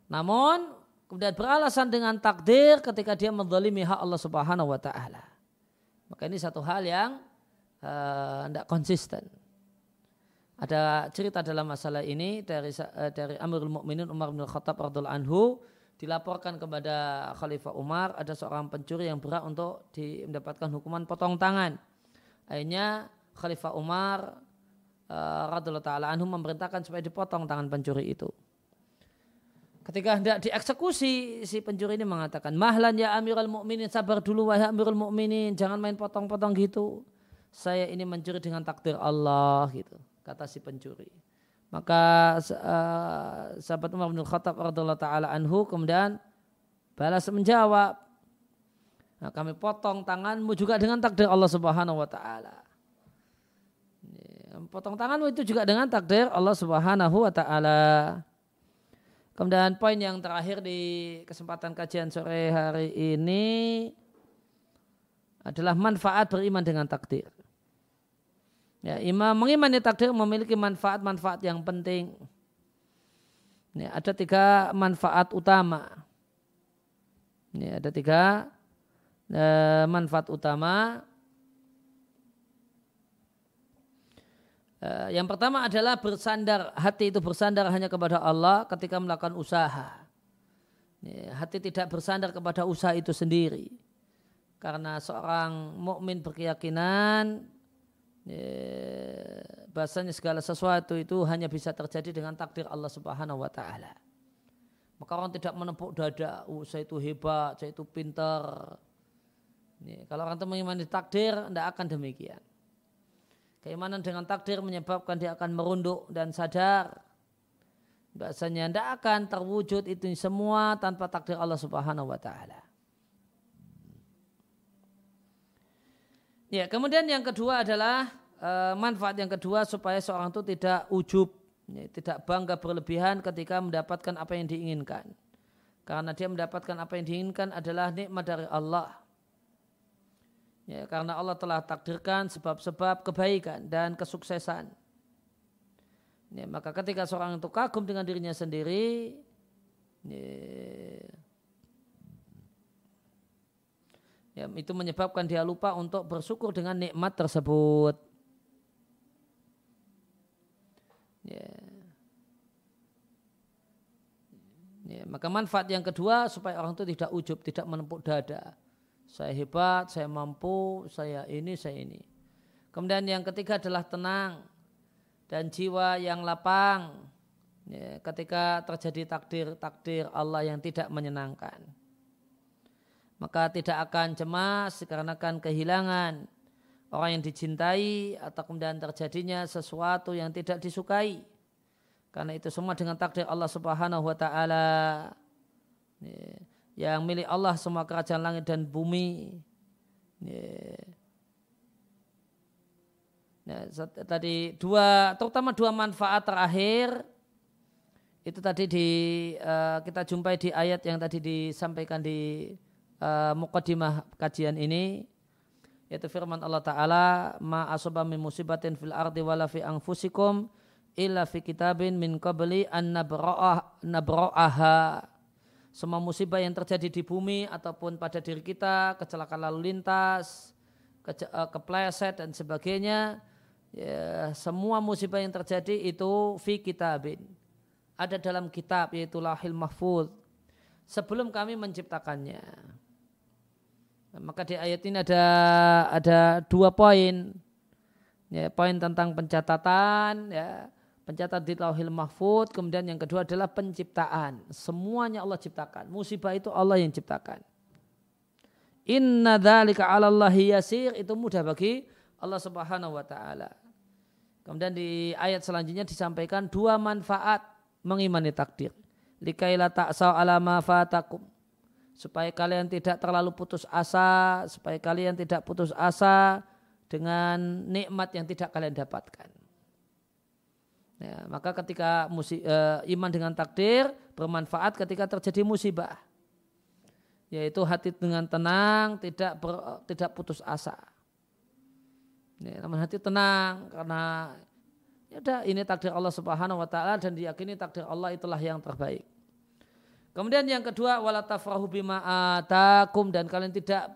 Namun kemudian beralasan dengan takdir ketika dia menzalimi hak Allah Subhanahu wa taala. Maka ini satu hal yang tidak uh, konsisten. Ada cerita dalam masalah ini dari eh, dari Amirul Mukminin Umar bin Khattab radhiallahu anhu dilaporkan kepada Khalifah Umar ada seorang pencuri yang berat untuk di, mendapatkan hukuman potong tangan. Akhirnya Khalifah Umar uh, radhiallahu taala anhu memerintahkan supaya dipotong tangan pencuri itu. Ketika hendak dieksekusi, si pencuri ini mengatakan, "Mahlan ya Amirul Mukminin, sabar dulu wahai Amirul Mukminin, jangan main potong-potong gitu. Saya ini mencuri dengan takdir Allah gitu." kata si pencuri. Maka uh, sahabat Umar bin Khattab radhiyallahu taala anhu kemudian balas menjawab, nah, kami potong tanganmu juga dengan takdir Allah Subhanahu wa taala. Potong tanganmu itu juga dengan takdir Allah Subhanahu wa taala. Kemudian poin yang terakhir di kesempatan kajian sore hari ini adalah manfaat beriman dengan takdir. Ya, imam mengimani takdir memiliki manfaat-manfaat yang penting. Ya, ada tiga manfaat utama. Ya, ada tiga uh, manfaat utama. Uh, yang pertama adalah bersandar hati itu bersandar hanya kepada Allah ketika melakukan usaha. Hati tidak bersandar kepada usaha itu sendiri. Karena seorang mukmin berkeyakinan bahasanya segala sesuatu itu hanya bisa terjadi dengan takdir Allah Subhanahu wa taala. Maka orang tidak menepuk dada, oh, saya itu hebat, saya itu pintar. kalau orang itu mengimani takdir, tidak akan demikian. Keimanan dengan takdir menyebabkan dia akan merunduk dan sadar. Bahasanya tidak akan terwujud itu semua tanpa takdir Allah Subhanahu wa taala. Ya, kemudian yang kedua adalah e, manfaat yang kedua supaya seorang itu tidak ujub, ya, tidak bangga berlebihan ketika mendapatkan apa yang diinginkan. Karena dia mendapatkan apa yang diinginkan adalah nikmat dari Allah. Ya, karena Allah telah takdirkan sebab-sebab kebaikan dan kesuksesan. Ya, maka ketika seorang itu kagum dengan dirinya sendiri, ya, ya, itu menyebabkan dia lupa untuk bersyukur dengan nikmat tersebut. Ya. Ya, maka manfaat yang kedua supaya orang itu tidak ujub, tidak menempuk dada. Saya hebat, saya mampu, saya ini, saya ini. Kemudian yang ketiga adalah tenang dan jiwa yang lapang ya, ketika terjadi takdir-takdir Allah yang tidak menyenangkan maka tidak akan cemas dikarenakan kehilangan orang yang dicintai atau kemudian terjadinya sesuatu yang tidak disukai. Karena itu semua dengan takdir Allah Subhanahu wa taala. Yang milik Allah semua kerajaan langit dan bumi. Nah, tadi dua terutama dua manfaat terakhir. Itu tadi di uh, kita jumpai di ayat yang tadi disampaikan di uh, mukadimah kajian ini yaitu firman Allah Ta'ala ma asaba min musibatin fil ardi wala fi anfusikum illa fi kitabin min qabli an nabra'ah nabra'aha semua musibah yang terjadi di bumi ataupun pada diri kita kecelakaan lalu lintas ke, uh, kepleset dan sebagainya ya, semua musibah yang terjadi itu fi kitabin. Ada dalam kitab yaitu lahil mahfud sebelum kami menciptakannya. Maka di ayat ini ada ada dua poin. Ya, poin tentang pencatatan, ya, Pencatat di lauhil mahfud. Kemudian yang kedua adalah penciptaan. Semuanya Allah ciptakan. Musibah itu Allah yang ciptakan. Inna dzalika 'ala Allahi yasir itu mudah bagi Allah Subhanahu wa taala. Kemudian di ayat selanjutnya disampaikan dua manfaat mengimani takdir. Likaila ta'sau ala ma fatakum. Supaya kalian tidak terlalu putus asa, supaya kalian tidak putus asa dengan nikmat yang tidak kalian dapatkan. Ya, maka ketika musi, uh, iman dengan takdir bermanfaat ketika terjadi musibah. Yaitu hati dengan tenang, tidak ber, tidak putus asa. Ya, namun hati tenang karena ya udah ini takdir Allah Subhanahu wa taala dan diyakini takdir Allah itulah yang terbaik. Kemudian yang kedua wala tafrahu bima atakum dan kalian tidak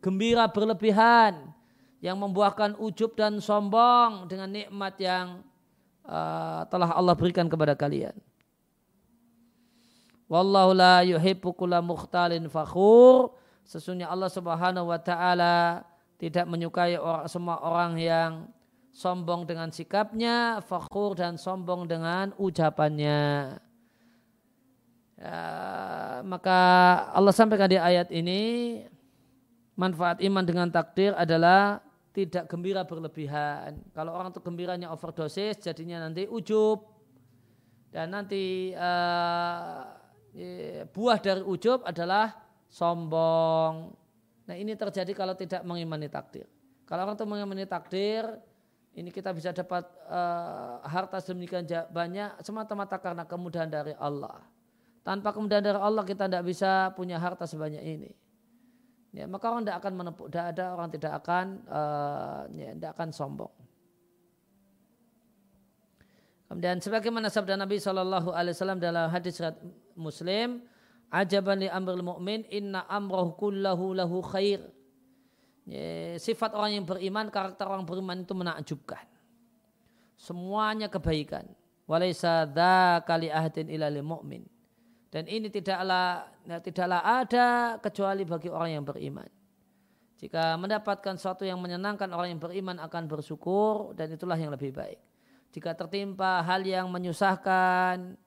gembira berlebihan yang membuahkan ujub dan sombong dengan nikmat yang uh, telah Allah berikan kepada kalian. Wallahu la yuhibbu kulla mukhtalin fakhur. Sesungguhnya Allah Subhanahu wa taala tidak menyukai orang, semua orang yang sombong dengan sikapnya, fakhur dan sombong dengan ucapannya. Ya, maka Allah sampaikan di ayat ini manfaat iman dengan takdir adalah tidak gembira berlebihan. Kalau orang itu gembiranya overdosis, jadinya nanti ujub. Dan nanti uh, buah dari ujub adalah sombong. Nah ini terjadi kalau tidak mengimani takdir. Kalau orang itu mengimani takdir, ini kita bisa dapat uh, harta sedemikian banyak semata-mata karena kemudahan dari Allah. Tanpa kemudahan dari Allah kita tidak bisa punya harta sebanyak ini ya, maka orang tidak akan menepuk dada, orang tidak akan uh, ya, tidak akan sombong. Kemudian sebagaimana sabda Nabi Shallallahu Alaihi Wasallam dalam hadis Muslim, ajaban li amrul mu'min inna amroh kullahu lahu khair. Ya, sifat orang yang beriman, karakter orang beriman itu menakjubkan. Semuanya kebaikan. Walaysa kali ahadin ilal mu'min. Dan ini tidaklah ya, tidaklah ada kecuali bagi orang yang beriman. Jika mendapatkan sesuatu yang menyenangkan orang yang beriman akan bersyukur dan itulah yang lebih baik. Jika tertimpa hal yang menyusahkan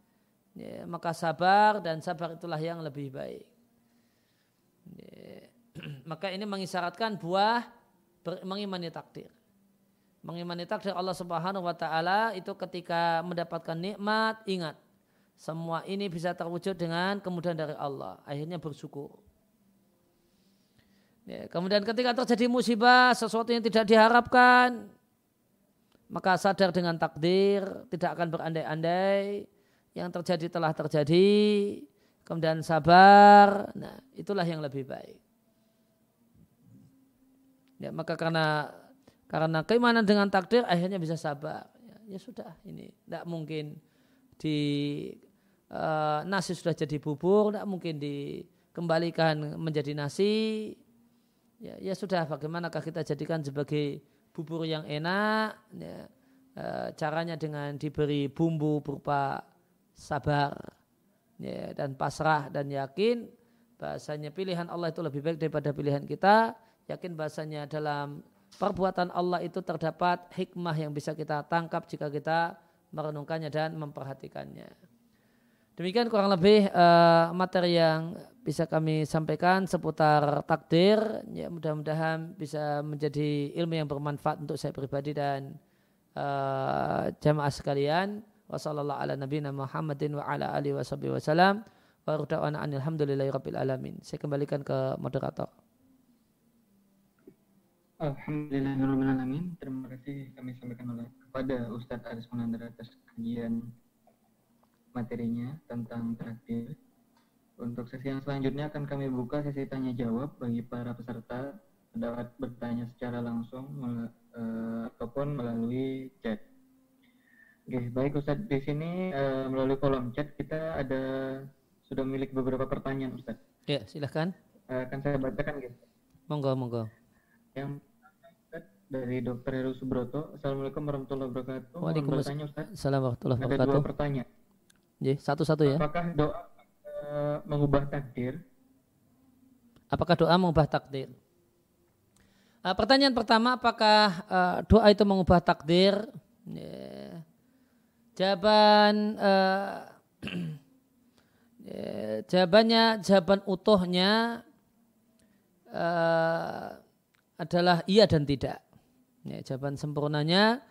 ya, maka sabar dan sabar itulah yang lebih baik. Ya, maka ini mengisyaratkan buah mengimani takdir. Mengimani takdir Allah Subhanahu wa taala itu ketika mendapatkan nikmat ingat semua ini bisa terwujud dengan kemudahan dari Allah. Akhirnya bersyukur. Ya, kemudian ketika terjadi musibah, sesuatu yang tidak diharapkan, maka sadar dengan takdir, tidak akan berandai-andai, yang terjadi telah terjadi, kemudian sabar, nah itulah yang lebih baik. Ya, maka karena karena keimanan dengan takdir akhirnya bisa sabar. Ya, ya sudah, ini tidak mungkin di uh, nasi sudah jadi bubur, tidak mungkin dikembalikan menjadi nasi. Ya, ya sudah, bagaimanakah kita jadikan sebagai bubur yang enak? Ya, uh, caranya dengan diberi bumbu berupa sabar ya, dan pasrah dan yakin bahasanya pilihan Allah itu lebih baik daripada pilihan kita. Yakin bahasanya dalam perbuatan Allah itu terdapat hikmah yang bisa kita tangkap jika kita merenungkannya dan memperhatikannya. Demikian kurang lebih uh, materi yang bisa kami sampaikan seputar takdir. Ya, mudah-mudahan bisa menjadi ilmu yang bermanfaat untuk saya pribadi dan uh, jamaah sekalian. Wassalamualaikum ala nabiyina Muhammadin wa ala alihi wasallam. Wa alhamdulillahi rabbil alamin. Saya kembalikan ke moderator. Alhamdulillahirrahmanirrahim. Terima kasih kami sampaikan oleh kepada Ustadz Aris Munandar atas kajian materinya tentang takdir. Untuk sesi yang selanjutnya akan kami buka sesi tanya jawab bagi para peserta dapat bertanya secara langsung mel uh, ataupun melalui chat. Oke, baik Ustadz di sini uh, melalui kolom chat kita ada sudah memiliki beberapa pertanyaan Ustadz. Ya, silahkan. Uh, akan saya bacakan guys. Monggo, monggo. Yang dari Dr. Heru Subroto. Assalamualaikum warahmatullahi wabarakatuh. Waalaikumsalam warahmatullahi wabarakatuh. Ada dua pertanyaan. Jadi satu-satu ya. Apakah doa uh, mengubah takdir? Apakah doa mengubah takdir? Uh, pertanyaan pertama, apakah uh, doa itu mengubah takdir? Yeah. jawaban uh, jawabannya jawaban utuhnya uh, adalah iya dan tidak. Ya, jawaban sempurnanya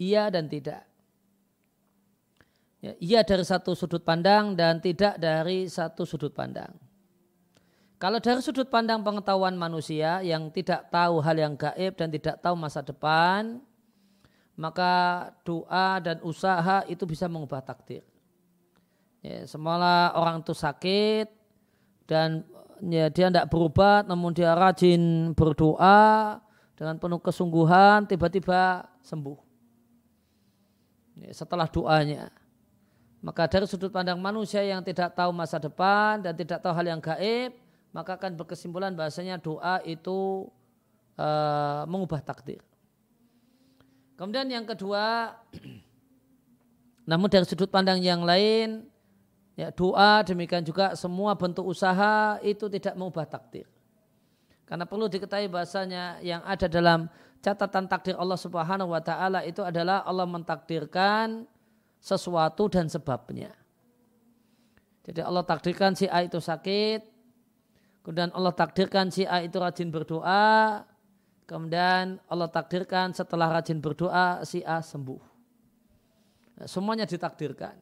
iya dan tidak. Ya, iya dari satu sudut pandang dan tidak dari satu sudut pandang. Kalau dari sudut pandang pengetahuan manusia yang tidak tahu hal yang gaib dan tidak tahu masa depan, maka doa dan usaha itu bisa mengubah takdir. Ya, semula orang itu sakit dan ya, dia tidak berubah, namun dia rajin berdoa dengan penuh kesungguhan, tiba-tiba sembuh. Ya, setelah doanya. Maka dari sudut pandang manusia yang tidak tahu masa depan dan tidak tahu hal yang gaib, maka akan berkesimpulan bahasanya doa itu uh, mengubah takdir. Kemudian yang kedua, namun dari sudut pandang yang lain, ya doa demikian juga semua bentuk usaha itu tidak mengubah takdir. Karena perlu diketahui bahasanya yang ada dalam catatan takdir Allah Subhanahu wa taala itu adalah Allah mentakdirkan sesuatu dan sebabnya. Jadi Allah takdirkan si A itu sakit, Kemudian Allah takdirkan si A itu rajin berdoa. Kemudian Allah takdirkan setelah rajin berdoa si A sembuh. Nah, semuanya ditakdirkan.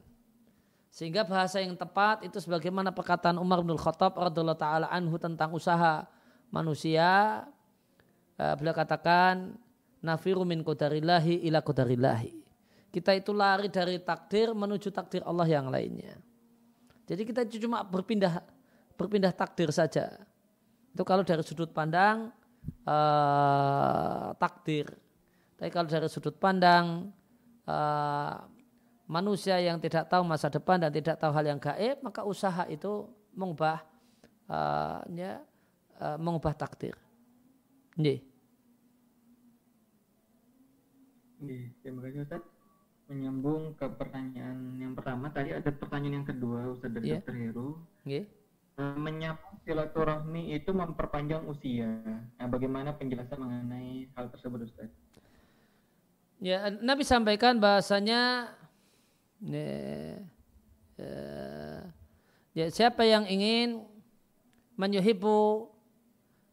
Sehingga bahasa yang tepat itu sebagaimana perkataan Umar bin Khattab radhiyallahu taala anhu tentang usaha manusia. Eh, beliau katakan nafiru min qadarillahi ila qadarillahi. Kita itu lari dari takdir menuju takdir Allah yang lainnya. Jadi kita cuma berpindah berpindah takdir saja. Itu kalau dari sudut pandang uh, takdir. Tapi kalau dari sudut pandang uh, manusia yang tidak tahu masa depan dan tidak tahu hal yang gaib, maka usaha itu mengubah uh, ya, uh, mengubah takdir. Nih. terima kasih Ustaz. Menyambung ke pertanyaan yang pertama, tadi ada pertanyaan yang kedua Ustaz dari yeah. Dr. Heru. Yeah menyambung silaturahmi itu memperpanjang usia. Nah, bagaimana penjelasan mengenai hal tersebut, Ustaz? Ya, Nabi sampaikan bahasanya ya, ya, siapa yang ingin menyuhibu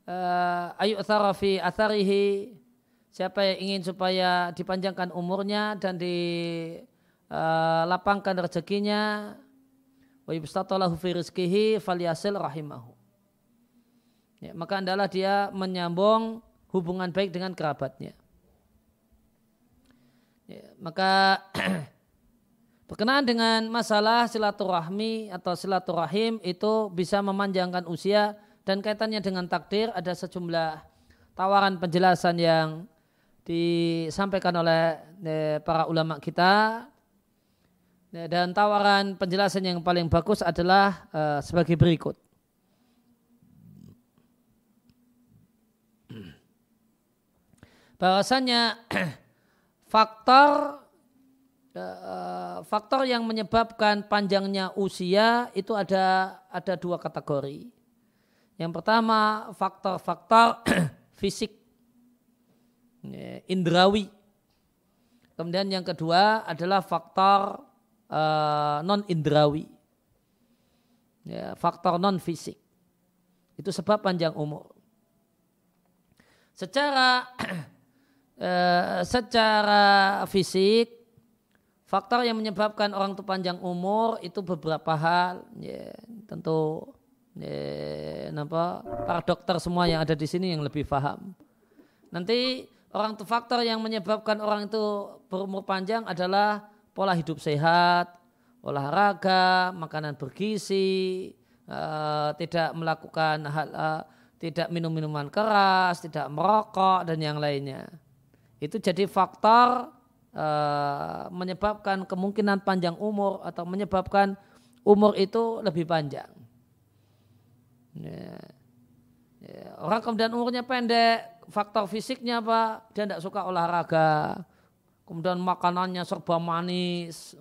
uh, ayu fi atharihi siapa yang ingin supaya dipanjangkan umurnya dan dilapangkan uh, rezekinya wa yubstatalahu fi rizkihi falyasil rahimahu. Ya, maka adalah dia menyambung hubungan baik dengan kerabatnya. Ya, maka berkenaan dengan masalah silaturahmi atau silaturahim itu bisa memanjangkan usia dan kaitannya dengan takdir ada sejumlah tawaran penjelasan yang disampaikan oleh eh, para ulama kita Ya, dan tawaran penjelasan yang paling bagus adalah uh, sebagai berikut. Bahwasanya faktor faktor yang menyebabkan panjangnya usia itu ada ada dua kategori. Yang pertama faktor-faktor fisik indrawi. Kemudian yang kedua adalah faktor uh, eh, non indrawi ya, faktor non fisik itu sebab panjang umur. Secara uh, secara fisik faktor yang menyebabkan orang itu panjang umur itu beberapa hal. Ya, tentu ya, apa para dokter semua yang ada di sini yang lebih paham. Nanti orang faktor yang menyebabkan orang itu berumur panjang adalah pola hidup sehat, olahraga, makanan bergizi, uh, tidak melakukan hal, uh, tidak minum minuman keras, tidak merokok dan yang lainnya. Itu jadi faktor uh, menyebabkan kemungkinan panjang umur atau menyebabkan umur itu lebih panjang. Ya. Ya. Orang kemudian umurnya pendek, faktor fisiknya apa? Dia tidak suka olahraga, kemudian makanannya serba manis,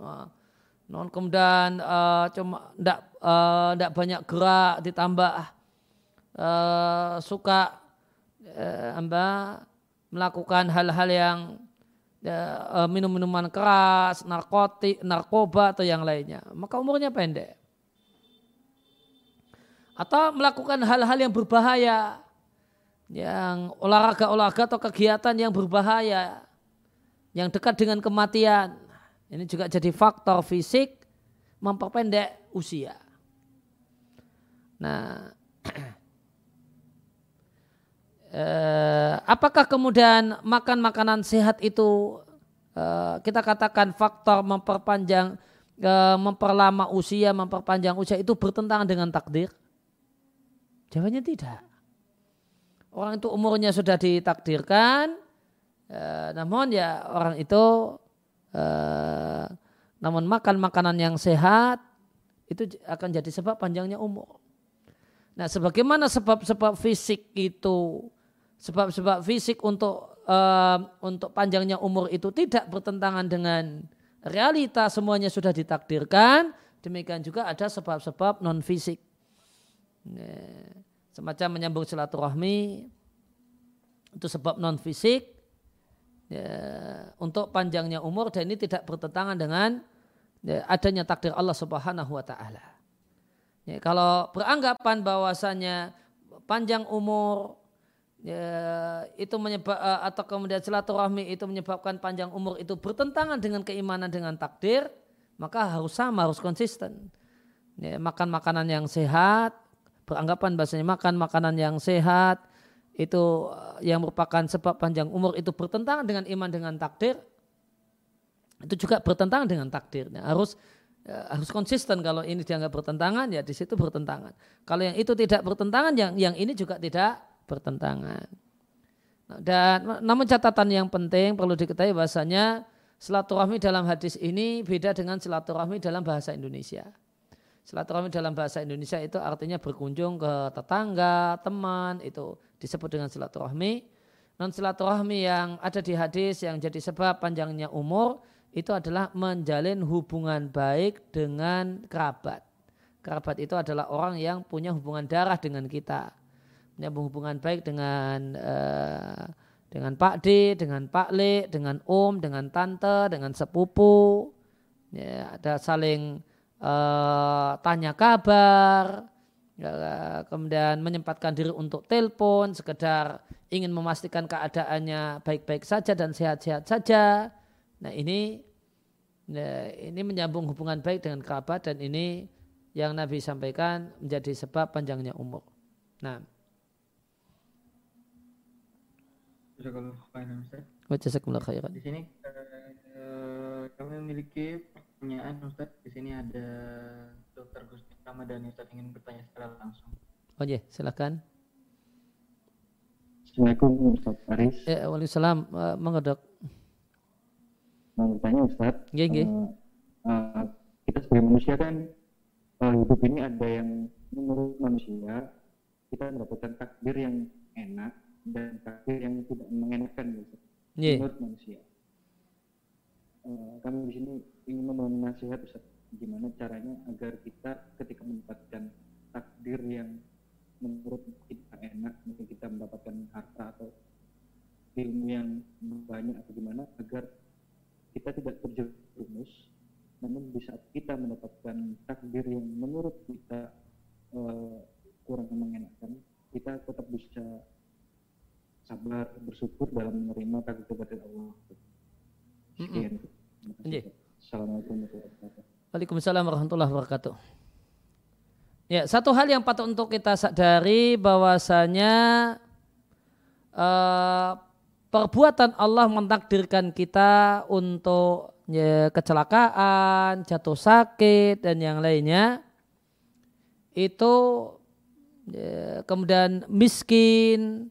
non kemudian uh, cuma tidak uh, eh, banyak gerak ditambah uh, suka uh, amba melakukan hal-hal yang ya, eh, minum-minuman keras, narkotik, narkoba atau yang lainnya, maka umurnya pendek. Atau melakukan hal-hal yang berbahaya, yang olahraga-olahraga atau kegiatan yang berbahaya, yang dekat dengan kematian. Ini juga jadi faktor fisik memperpendek usia. Nah, eh, apakah kemudian makan makanan sehat itu eh, kita katakan faktor memperpanjang eh, memperlama usia memperpanjang usia itu bertentangan dengan takdir jawabannya tidak orang itu umurnya sudah ditakdirkan eh, namun ya orang itu eh, namun makan makanan yang sehat itu akan jadi sebab panjangnya umur. Nah, sebagaimana sebab-sebab fisik itu sebab-sebab fisik untuk uh, untuk panjangnya umur itu tidak bertentangan dengan realita semuanya sudah ditakdirkan demikian juga ada sebab-sebab non fisik semacam menyambung silaturahmi itu sebab non fisik ya, untuk panjangnya umur dan ini tidak bertentangan dengan ya, adanya takdir Allah Subhanahu wa taala. Ya, kalau beranggapan bahwasanya panjang umur ya, itu menyebab eh, atau kemudian silaturahmi itu menyebabkan panjang umur itu bertentangan dengan keimanan dengan takdir, maka harus sama, harus konsisten. Ya, makan makanan yang sehat, beranggapan bahasanya makan makanan yang sehat itu eh, yang merupakan sebab panjang umur itu bertentangan dengan iman dengan takdir, itu juga bertentangan dengan takdirnya. Harus ya, harus konsisten kalau ini dianggap bertentangan ya di situ bertentangan. Kalau yang itu tidak bertentangan yang yang ini juga tidak bertentangan. Nah, dan namun catatan yang penting perlu diketahui bahasanya silaturahmi dalam hadis ini beda dengan silaturahmi dalam bahasa Indonesia. Silaturahmi dalam bahasa Indonesia itu artinya berkunjung ke tetangga, teman, itu disebut dengan silaturahmi. Non silaturahmi yang ada di hadis yang jadi sebab panjangnya umur itu adalah menjalin hubungan baik dengan kerabat. Kerabat itu adalah orang yang punya hubungan darah dengan kita menyambung hubungan baik dengan uh, dengan Pak D, dengan Pak Le, dengan Om, dengan Tante, dengan sepupu. Ya, ada saling uh, tanya kabar, ya, kemudian menyempatkan diri untuk telepon, sekedar ingin memastikan keadaannya baik-baik saja dan sehat-sehat saja. Nah ini ya, ini menyambung hubungan baik dengan kerabat dan ini yang Nabi sampaikan menjadi sebab panjangnya umur. Nah. Khairan. Di sini uh, kami memiliki pertanyaan Ustaz. Di sini ada Dr. Gusti Ramadhani Ustaz ingin bertanya secara langsung. Oh iya, silakan. Assalamualaikum Ustaz Aris. Ya, Waalaikumsalam. Uh, mengodok. Mau bertanya Ustaz. Iya, iya. Uh, uh, kita sebagai manusia kan uh, hidup ini ada yang menurut manusia kita mendapatkan takdir yang enak dan takdir yang tidak mengenakan gitu, yeah. menurut manusia. Uh, kami di sini ingin memohon nasihat Ustaz, gimana caranya agar kita ketika mendapatkan takdir yang menurut kita enak, mungkin kita mendapatkan harta atau ilmu yang banyak atau gimana agar kita tidak terjerumus namun di saat kita mendapatkan takdir yang menurut kita uh, kurang mengenakan kita tetap bisa sabar bersyukur dalam menerima takdir kepada Allah. Sekian. Mm Assalamualaikum warahmatullahi wabarakatuh. Waalaikumsalam warahmatullahi wabarakatuh. Ya, satu hal yang patut untuk kita sadari bahwasanya uh, perbuatan Allah mentakdirkan kita untuk ya, kecelakaan, jatuh sakit dan yang lainnya itu ya, kemudian miskin,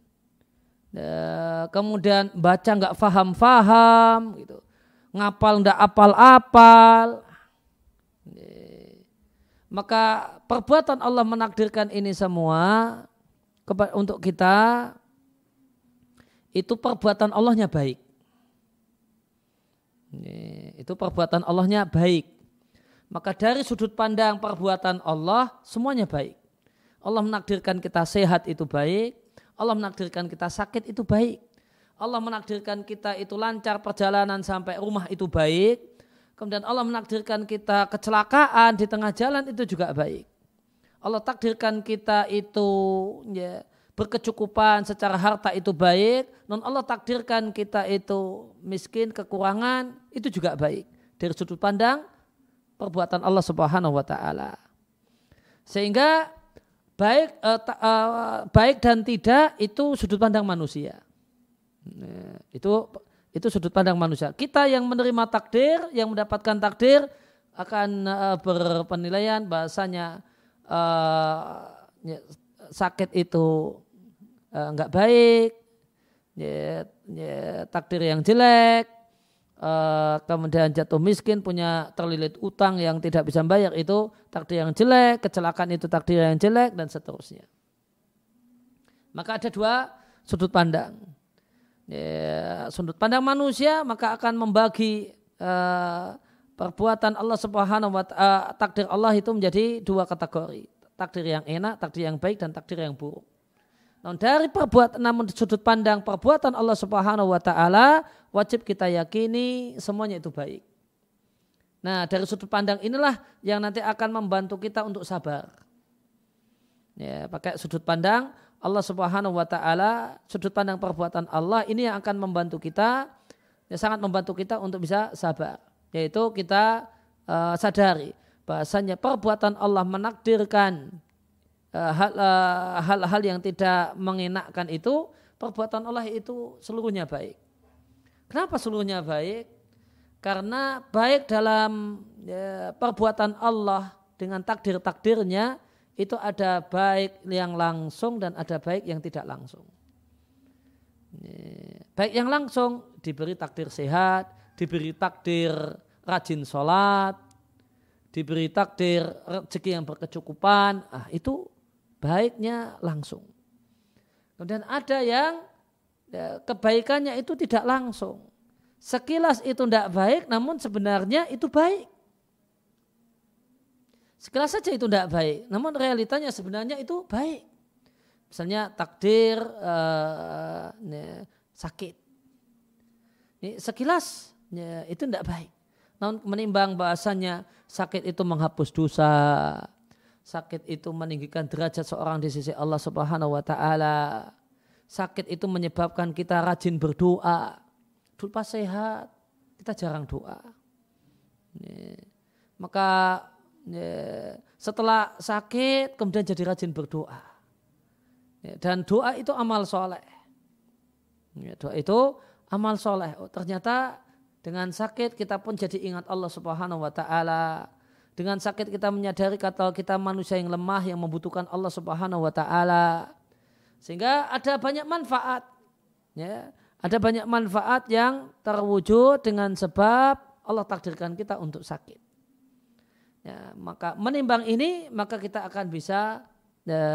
Ya, kemudian baca nggak faham-faham gitu ngapal nggak apal-apal. Maka perbuatan Allah menakdirkan ini semua untuk kita itu perbuatan Allahnya baik. Itu perbuatan Allahnya baik. Maka dari sudut pandang perbuatan Allah semuanya baik. Allah menakdirkan kita sehat itu baik. Allah menakdirkan kita sakit itu baik. Allah menakdirkan kita itu lancar perjalanan sampai rumah itu baik. Kemudian Allah menakdirkan kita kecelakaan di tengah jalan itu juga baik. Allah takdirkan kita itu ya, berkecukupan secara harta itu baik. Non Allah takdirkan kita itu miskin, kekurangan itu juga baik. Dari sudut pandang perbuatan Allah Subhanahu wa taala. Sehingga baik uh, ta, uh, baik dan tidak itu sudut pandang manusia. Nah, itu itu sudut pandang manusia. Kita yang menerima takdir, yang mendapatkan takdir akan uh, berpenilaian bahasanya uh, sakit itu enggak baik, ya, ya, takdir yang jelek, uh, kemudian jatuh miskin, punya terlilit utang yang tidak bisa bayar itu takdir yang jelek, kecelakaan itu takdir yang jelek dan seterusnya. Maka ada dua sudut pandang. Ya, sudut pandang manusia maka akan membagi uh, perbuatan Allah Subhanahu wa uh, takdir Allah itu menjadi dua kategori. Takdir yang enak, takdir yang baik dan takdir yang buruk. Namun dari perbuatan namun sudut pandang perbuatan Allah Subhanahu wa taala wajib kita yakini semuanya itu baik. Nah, dari sudut pandang inilah yang nanti akan membantu kita untuk sabar. Ya, pakai sudut pandang Allah Subhanahu wa taala, sudut pandang perbuatan Allah ini yang akan membantu kita ya sangat membantu kita untuk bisa sabar. Yaitu kita uh, sadari bahasanya perbuatan Allah menakdirkan Eh, eh, hal-hal yang tidak mengenakkan itu perbuatan Allah itu seluruhnya baik. Kenapa seluruhnya baik? Karena baik dalam ya, perbuatan Allah dengan takdir-takdirnya itu ada baik yang langsung dan ada baik yang tidak langsung. Baik yang langsung diberi takdir sehat, diberi takdir rajin sholat, diberi takdir rezeki yang berkecukupan, ah itu baiknya langsung. Kemudian ada yang ya, kebaikannya itu tidak langsung. Sekilas itu tidak baik, namun sebenarnya itu baik. Sekilas saja itu tidak baik, namun realitanya sebenarnya itu baik. Misalnya takdir uh, sakit. Ini sekilas ya, itu tidak baik. Namun menimbang bahasanya sakit itu menghapus dosa, Sakit itu meninggikan derajat seorang di sisi Allah Subhanahu wa taala. Sakit itu menyebabkan kita rajin berdoa. Dulu pas sehat, kita jarang doa. Maka setelah sakit kemudian jadi rajin berdoa. Dan doa itu amal soleh. Doa itu amal soleh. Oh, ternyata dengan sakit kita pun jadi ingat Allah Subhanahu wa taala dengan sakit kita menyadari kata kita manusia yang lemah yang membutuhkan Allah Subhanahu wa taala. Sehingga ada banyak manfaat. Ya, ada banyak manfaat yang terwujud dengan sebab Allah takdirkan kita untuk sakit. Ya, maka menimbang ini maka kita akan bisa ya,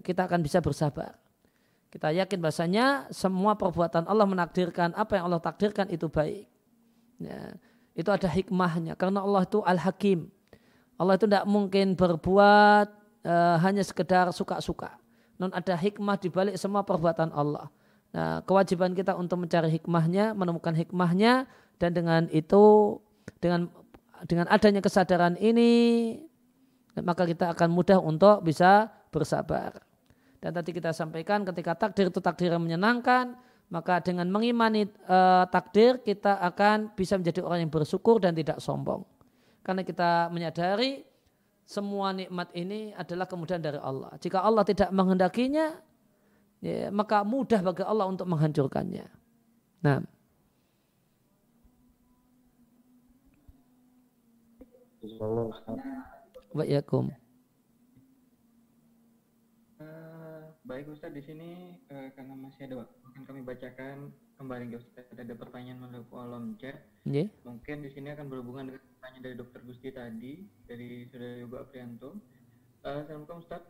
kita akan bisa bersabar. Kita yakin bahasanya semua perbuatan Allah menakdirkan apa yang Allah takdirkan itu baik. Ya, itu ada hikmahnya karena Allah itu al-hakim. Allah itu tidak mungkin berbuat uh, hanya sekedar suka-suka. Non ada hikmah di balik semua perbuatan Allah. Nah, kewajiban kita untuk mencari hikmahnya, menemukan hikmahnya dan dengan itu dengan dengan adanya kesadaran ini maka kita akan mudah untuk bisa bersabar. Dan tadi kita sampaikan ketika takdir itu takdir yang menyenangkan, maka dengan mengimani uh, takdir kita akan bisa menjadi orang yang bersyukur dan tidak sombong. Karena kita menyadari semua nikmat ini adalah kemudahan dari Allah. Jika Allah tidak menghendakinya, ya, maka mudah bagi Allah untuk menghancurkannya. Nah. Waalaikumsalam. Baik Ustaz, di sini uh, karena masih ada waktu, akan kami bacakan kembali ke Ustaz. Ada pertanyaan melalui kolom chat. Yeah. Mungkin di sini akan berhubungan dengan pertanyaan dari Dokter Gusti tadi, dari Saudara Yoga Aprianto. Uh, Assalamualaikum Ustaz.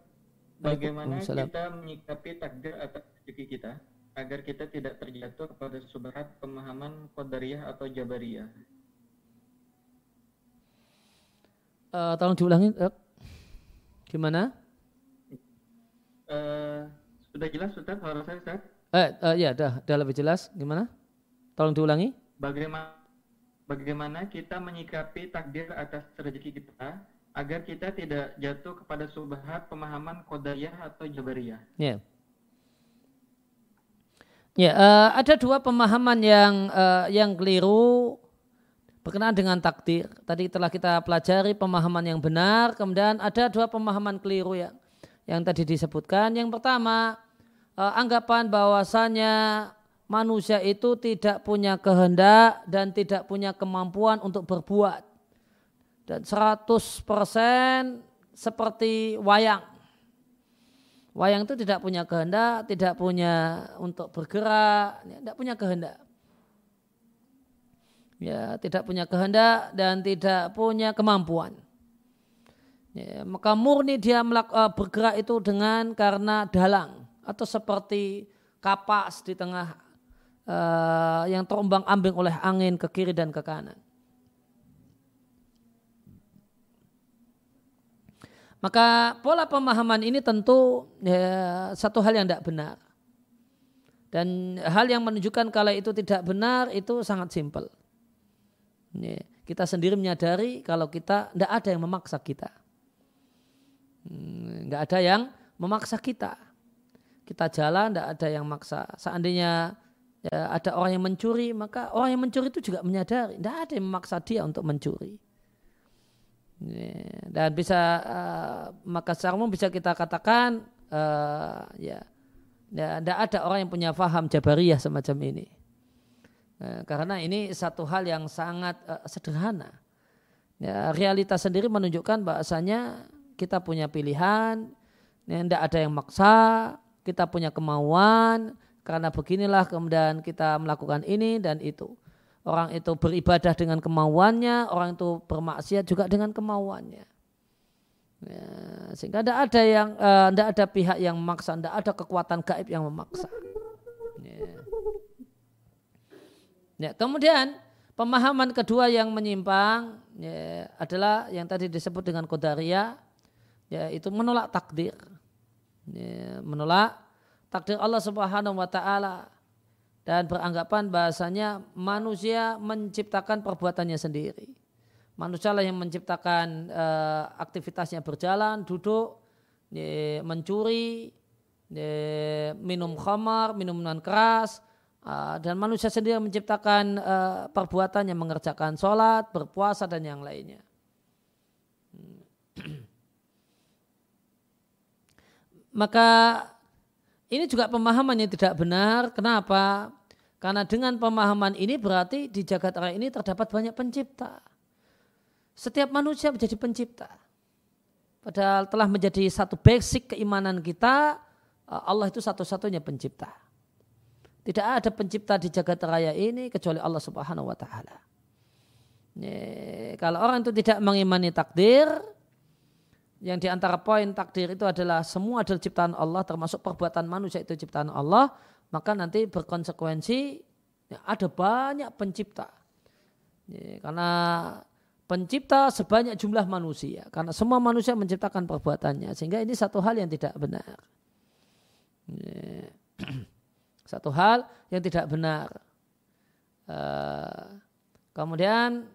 Bagaimana kita menyikapi takdir atas rezeki kita agar kita tidak terjatuh kepada subhat pemahaman Qadariyah atau Jabariyah? Uh, tolong diulangi. Uh, gimana? Uh, sudah jelas Ustaz suara saya Ustaz? Eh, uh, ya, dah, dah lebih jelas. Gimana? Tolong diulangi. Bagaimana bagaimana kita menyikapi takdir atas rezeki kita agar kita tidak jatuh kepada subhat pemahaman qadariyah atau jabariyah. Ya. Ya, uh, ada dua pemahaman yang uh, yang keliru berkenaan dengan takdir. Tadi telah kita pelajari pemahaman yang benar, kemudian ada dua pemahaman keliru yang yang tadi disebutkan. Yang pertama, uh, anggapan bahwasanya manusia itu tidak punya kehendak dan tidak punya kemampuan untuk berbuat. Dan 100% seperti wayang. Wayang itu tidak punya kehendak, tidak punya untuk bergerak, tidak punya kehendak. Ya, tidak punya kehendak dan tidak punya kemampuan. Ya, maka murni dia eh, bergerak itu dengan karena dalang atau seperti kapas di tengah uh, yang terombang ambing oleh angin ke kiri dan ke kanan. Maka pola pemahaman ini tentu ya, satu hal yang tidak benar. Dan hal yang menunjukkan kalau itu tidak benar itu sangat simpel. Kita sendiri menyadari kalau kita tidak ada yang memaksa kita. Tidak hmm, ada yang memaksa kita. Kita jalan tidak ada yang maksa. Seandainya ya, ada orang yang mencuri, maka orang yang mencuri itu juga menyadari. Tidak ada yang memaksa dia untuk mencuri dan bisa uh, maka secara umum bisa kita katakan uh, ya tidak ya, ada orang yang punya faham jabariyah semacam ini karena ini satu hal yang sangat uh, sederhana ya, realitas sendiri menunjukkan bahasanya kita punya pilihan tidak ya, ada yang maksa kita punya kemauan karena beginilah kemudian kita melakukan ini dan itu Orang itu beribadah dengan kemauannya, orang itu bermaksiat juga dengan kemauannya. Ya, sehingga tidak ada yang tidak uh, ada pihak yang memaksa, tidak ada kekuatan gaib yang memaksa. Ya. Ya, kemudian pemahaman kedua yang menyimpang ya, adalah yang tadi disebut dengan kodaria, yaitu menolak takdir, ya, menolak takdir Allah Subhanahu Wa Taala dan beranggapan bahasanya manusia menciptakan perbuatannya sendiri. Manusia lah yang menciptakan uh, aktivitasnya berjalan, duduk, ye, mencuri, ye, minum khamar, minum minuman keras, uh, dan manusia sendiri menciptakan uh, perbuatannya mengerjakan sholat, berpuasa dan yang lainnya. Maka ini juga pemahaman yang tidak benar. Kenapa? Karena dengan pemahaman ini berarti di jagat raya ini terdapat banyak pencipta. Setiap manusia menjadi pencipta. Padahal telah menjadi satu basic keimanan kita, eh, Allah itu satu-satunya pencipta. Tidak ada pencipta di jagat raya ini kecuali Allah Subhanahu wa taala. Kalau orang itu tidak mengimani takdir, yang di antara poin takdir itu adalah semua adalah ciptaan Allah termasuk perbuatan manusia itu ciptaan Allah maka nanti berkonsekuensi ya, ada banyak pencipta ya, karena pencipta sebanyak jumlah manusia karena semua manusia menciptakan perbuatannya sehingga ini satu hal yang tidak benar ya, satu hal yang tidak benar uh, kemudian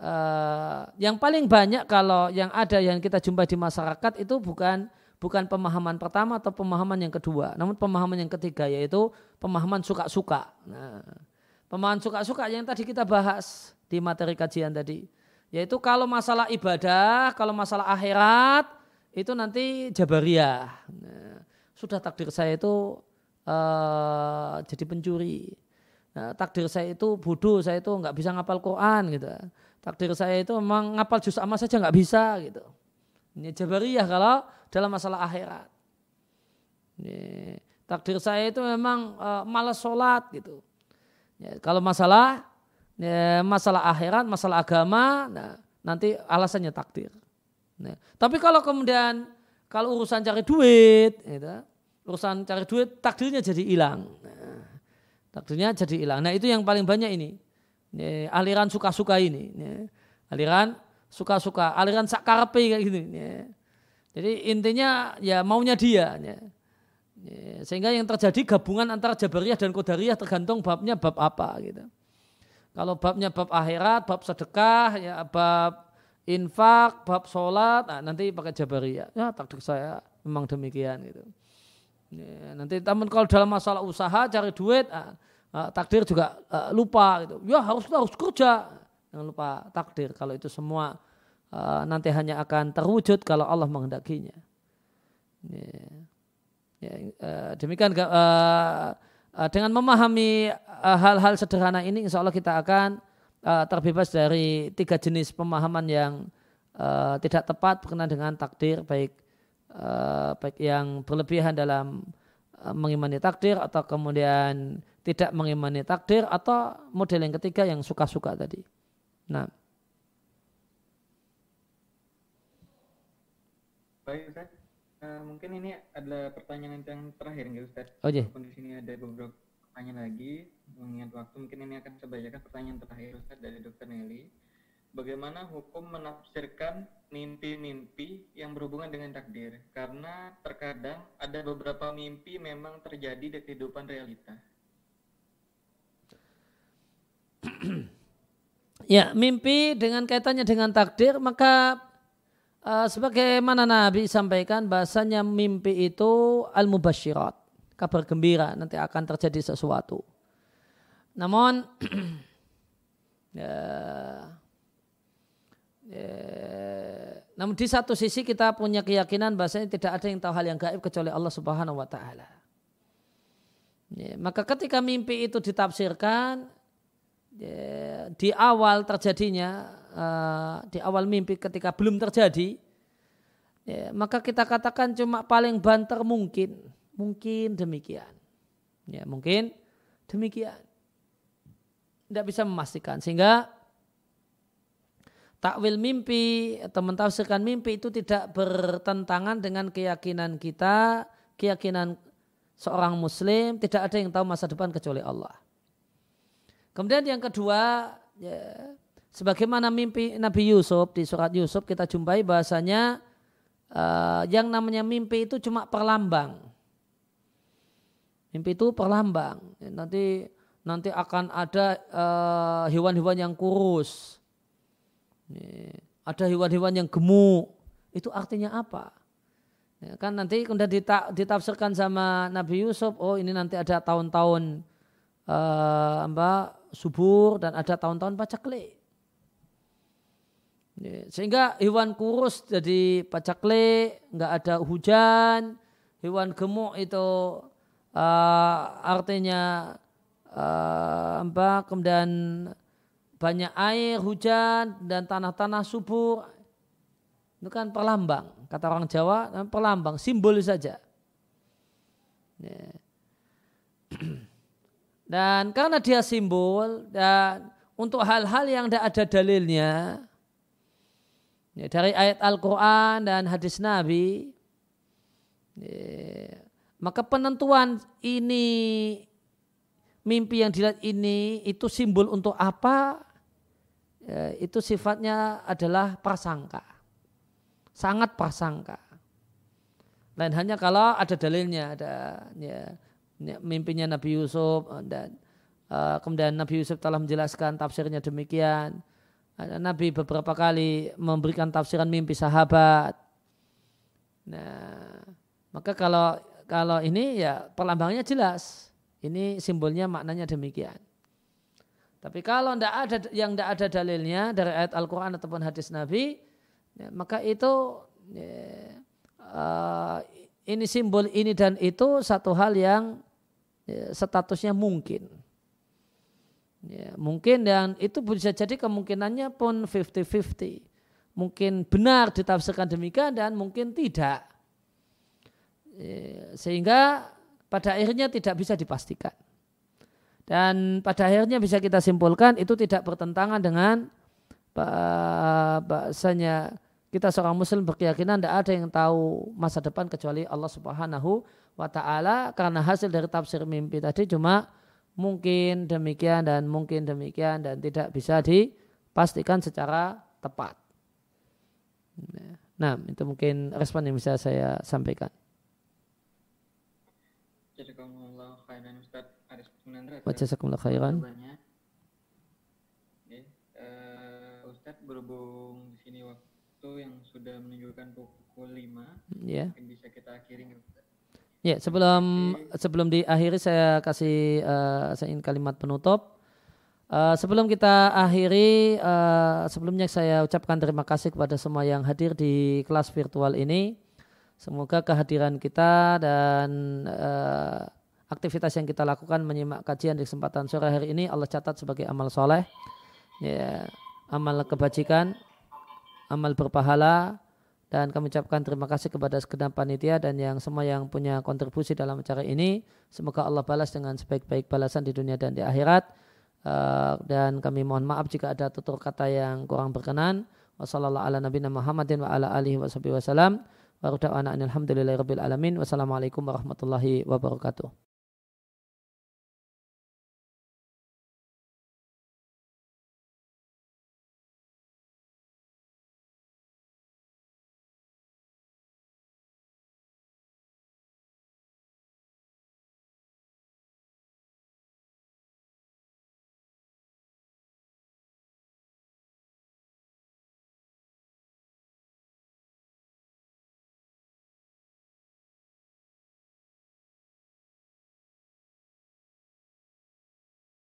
uh, yang paling banyak kalau yang ada yang kita jumpai di masyarakat itu bukan bukan pemahaman pertama atau pemahaman yang kedua, namun pemahaman yang ketiga yaitu pemahaman suka-suka. Nah, pemahaman suka-suka yang tadi kita bahas di materi kajian tadi, yaitu kalau masalah ibadah, kalau masalah akhirat itu nanti jabariyah. Nah, sudah takdir saya itu uh, jadi pencuri. Nah, takdir saya itu bodoh, saya itu nggak bisa ngapal Quran gitu takdir saya itu memang ngapal juz amma saja nggak bisa gitu. Ini jabariyah kalau dalam masalah akhirat. Ini, takdir saya itu memang uh, malas sholat gitu. Ya, kalau masalah ya, masalah akhirat, masalah agama, nah, nanti alasannya takdir. Nah, tapi kalau kemudian kalau urusan cari duit, gitu, urusan cari duit takdirnya jadi hilang. Takdirnya jadi hilang. Nah itu yang paling banyak ini aliran suka-suka ini. Aliran suka-suka, aliran sakarepe kayak gini. Ini. Jadi intinya ya maunya dia. Sehingga yang terjadi gabungan antara Jabariyah dan Qadariyah tergantung babnya bab apa gitu. Kalau babnya bab akhirat, bab sedekah, ya bab infak, bab sholat, nah, nanti pakai Jabariyah. Ya takdir saya memang demikian gitu. Ya, nanti teman kalau dalam masalah usaha cari duit, nah, takdir juga uh, lupa gitu. Ya harus harus kerja, jangan lupa takdir. Kalau itu semua nanti hanya akan terwujud kalau Allah menghendakinya. Ya, ya, uh, demikian uh, uh, dengan memahami hal-hal sederhana ini, insya Allah kita akan terbebas dari tiga jenis pemahaman yang tidak tepat berkenaan dengan takdir baik baik yang berlebihan dalam uh, mengimani takdir atau kemudian tidak mengimani takdir atau model yang ketiga yang suka-suka tadi. Nah. Baik Ustaz. Uh, mungkin ini adalah pertanyaan yang terakhir nggak Ustaz? Oh iya. Di sini ada beberapa pertanyaan lagi. Mengingat waktu mungkin ini akan saya bacakan pertanyaan terakhir Ustaz dari Dr. Nelly bagaimana hukum menafsirkan mimpi-mimpi yang berhubungan dengan takdir karena terkadang ada beberapa mimpi memang terjadi di kehidupan realita. ya, mimpi dengan kaitannya dengan takdir maka uh, sebagaimana Nabi sampaikan bahasanya mimpi itu al-mubasyirat, kabar gembira nanti akan terjadi sesuatu. Namun ya, Ya. Namun di satu sisi kita punya keyakinan bahasanya tidak ada yang tahu hal yang gaib kecuali Allah Subhanahu wa taala. Ya, maka ketika mimpi itu ditafsirkan ya, di awal terjadinya uh, di awal mimpi ketika belum terjadi ya, maka kita katakan cuma paling banter mungkin mungkin demikian ya mungkin demikian tidak bisa memastikan sehingga takwil mimpi atau mentafsirkan mimpi itu tidak bertentangan dengan keyakinan kita, keyakinan seorang muslim, tidak ada yang tahu masa depan kecuali Allah. Kemudian yang kedua, ya, sebagaimana mimpi Nabi Yusuf di surat Yusuf kita jumpai bahasanya uh, yang namanya mimpi itu cuma perlambang. Mimpi itu perlambang. Nanti nanti akan ada eh, hewan-hewan uh, yang kurus ada hewan-hewan yang gemuk. Itu artinya apa? Ya, kan nanti kemudian ditafsirkan sama Nabi Yusuf, oh ini nanti ada tahun-tahun uh, subur dan ada tahun-tahun pacakle. Ya, sehingga hewan kurus jadi pacakle, nggak ada hujan, hewan gemuk itu uh, artinya uh, apa kemudian banyak air, hujan, dan tanah-tanah subur. Itu kan perlambang. Kata orang Jawa, perlambang, simbol saja. Ya. Dan karena dia simbol, dan untuk hal-hal yang tidak ada dalilnya, ya, dari ayat Al-Quran dan hadis Nabi, ya, maka penentuan ini mimpi yang dilihat ini itu simbol untuk apa? Ya, itu sifatnya adalah prasangka. Sangat prasangka. Lain hanya kalau ada dalilnya, ada ya, ya mimpinya Nabi Yusuf dan uh, kemudian Nabi Yusuf telah menjelaskan tafsirnya demikian. Nabi beberapa kali memberikan tafsiran mimpi sahabat. Nah, maka kalau kalau ini ya perlambangnya jelas. Ini simbolnya maknanya demikian. Tapi kalau tidak ada yang tidak ada dalilnya dari ayat Al-Quran ataupun hadis Nabi, ya, maka itu ya, uh, ini simbol ini dan itu satu hal yang ya, statusnya mungkin. Ya, mungkin dan itu bisa jadi kemungkinannya pun 50-50. Mungkin benar ditafsirkan demikian dan mungkin tidak. Ya, sehingga pada akhirnya tidak bisa dipastikan. Dan pada akhirnya bisa kita simpulkan itu tidak bertentangan dengan bahasanya kita seorang muslim berkeyakinan tidak ada yang tahu masa depan kecuali Allah Subhanahu wa taala karena hasil dari tafsir mimpi tadi cuma mungkin demikian dan mungkin demikian dan tidak bisa dipastikan secara tepat. Nah, itu mungkin respon yang bisa saya sampaikan. Jazakumullah khairan Ustaz Munandra. Wa jazakumullah khairan. Eh, Ustaz berhubung di sini waktu yang sudah menunjukkan pukul 5, Ya. mungkin bisa kita akhiri Ustaz? Ya, sebelum sebelum diakhiri saya kasih eh, saya ingin kalimat penutup. Eh, sebelum kita akhiri, eh, sebelumnya saya ucapkan terima kasih kepada semua yang hadir di kelas virtual ini. Semoga kehadiran kita dan eh, aktivitas yang kita lakukan menyimak kajian di kesempatan sore hari ini Allah catat sebagai amal soleh, ya, amal kebajikan, amal berpahala, dan kami ucapkan terima kasih kepada segenap panitia dan yang semua yang punya kontribusi dalam acara ini. Semoga Allah balas dengan sebaik-baik balasan di dunia dan di akhirat. Uh, dan kami mohon maaf jika ada tutur kata yang kurang berkenan. Wassalamualaikum warahmatullahi wabarakatuh.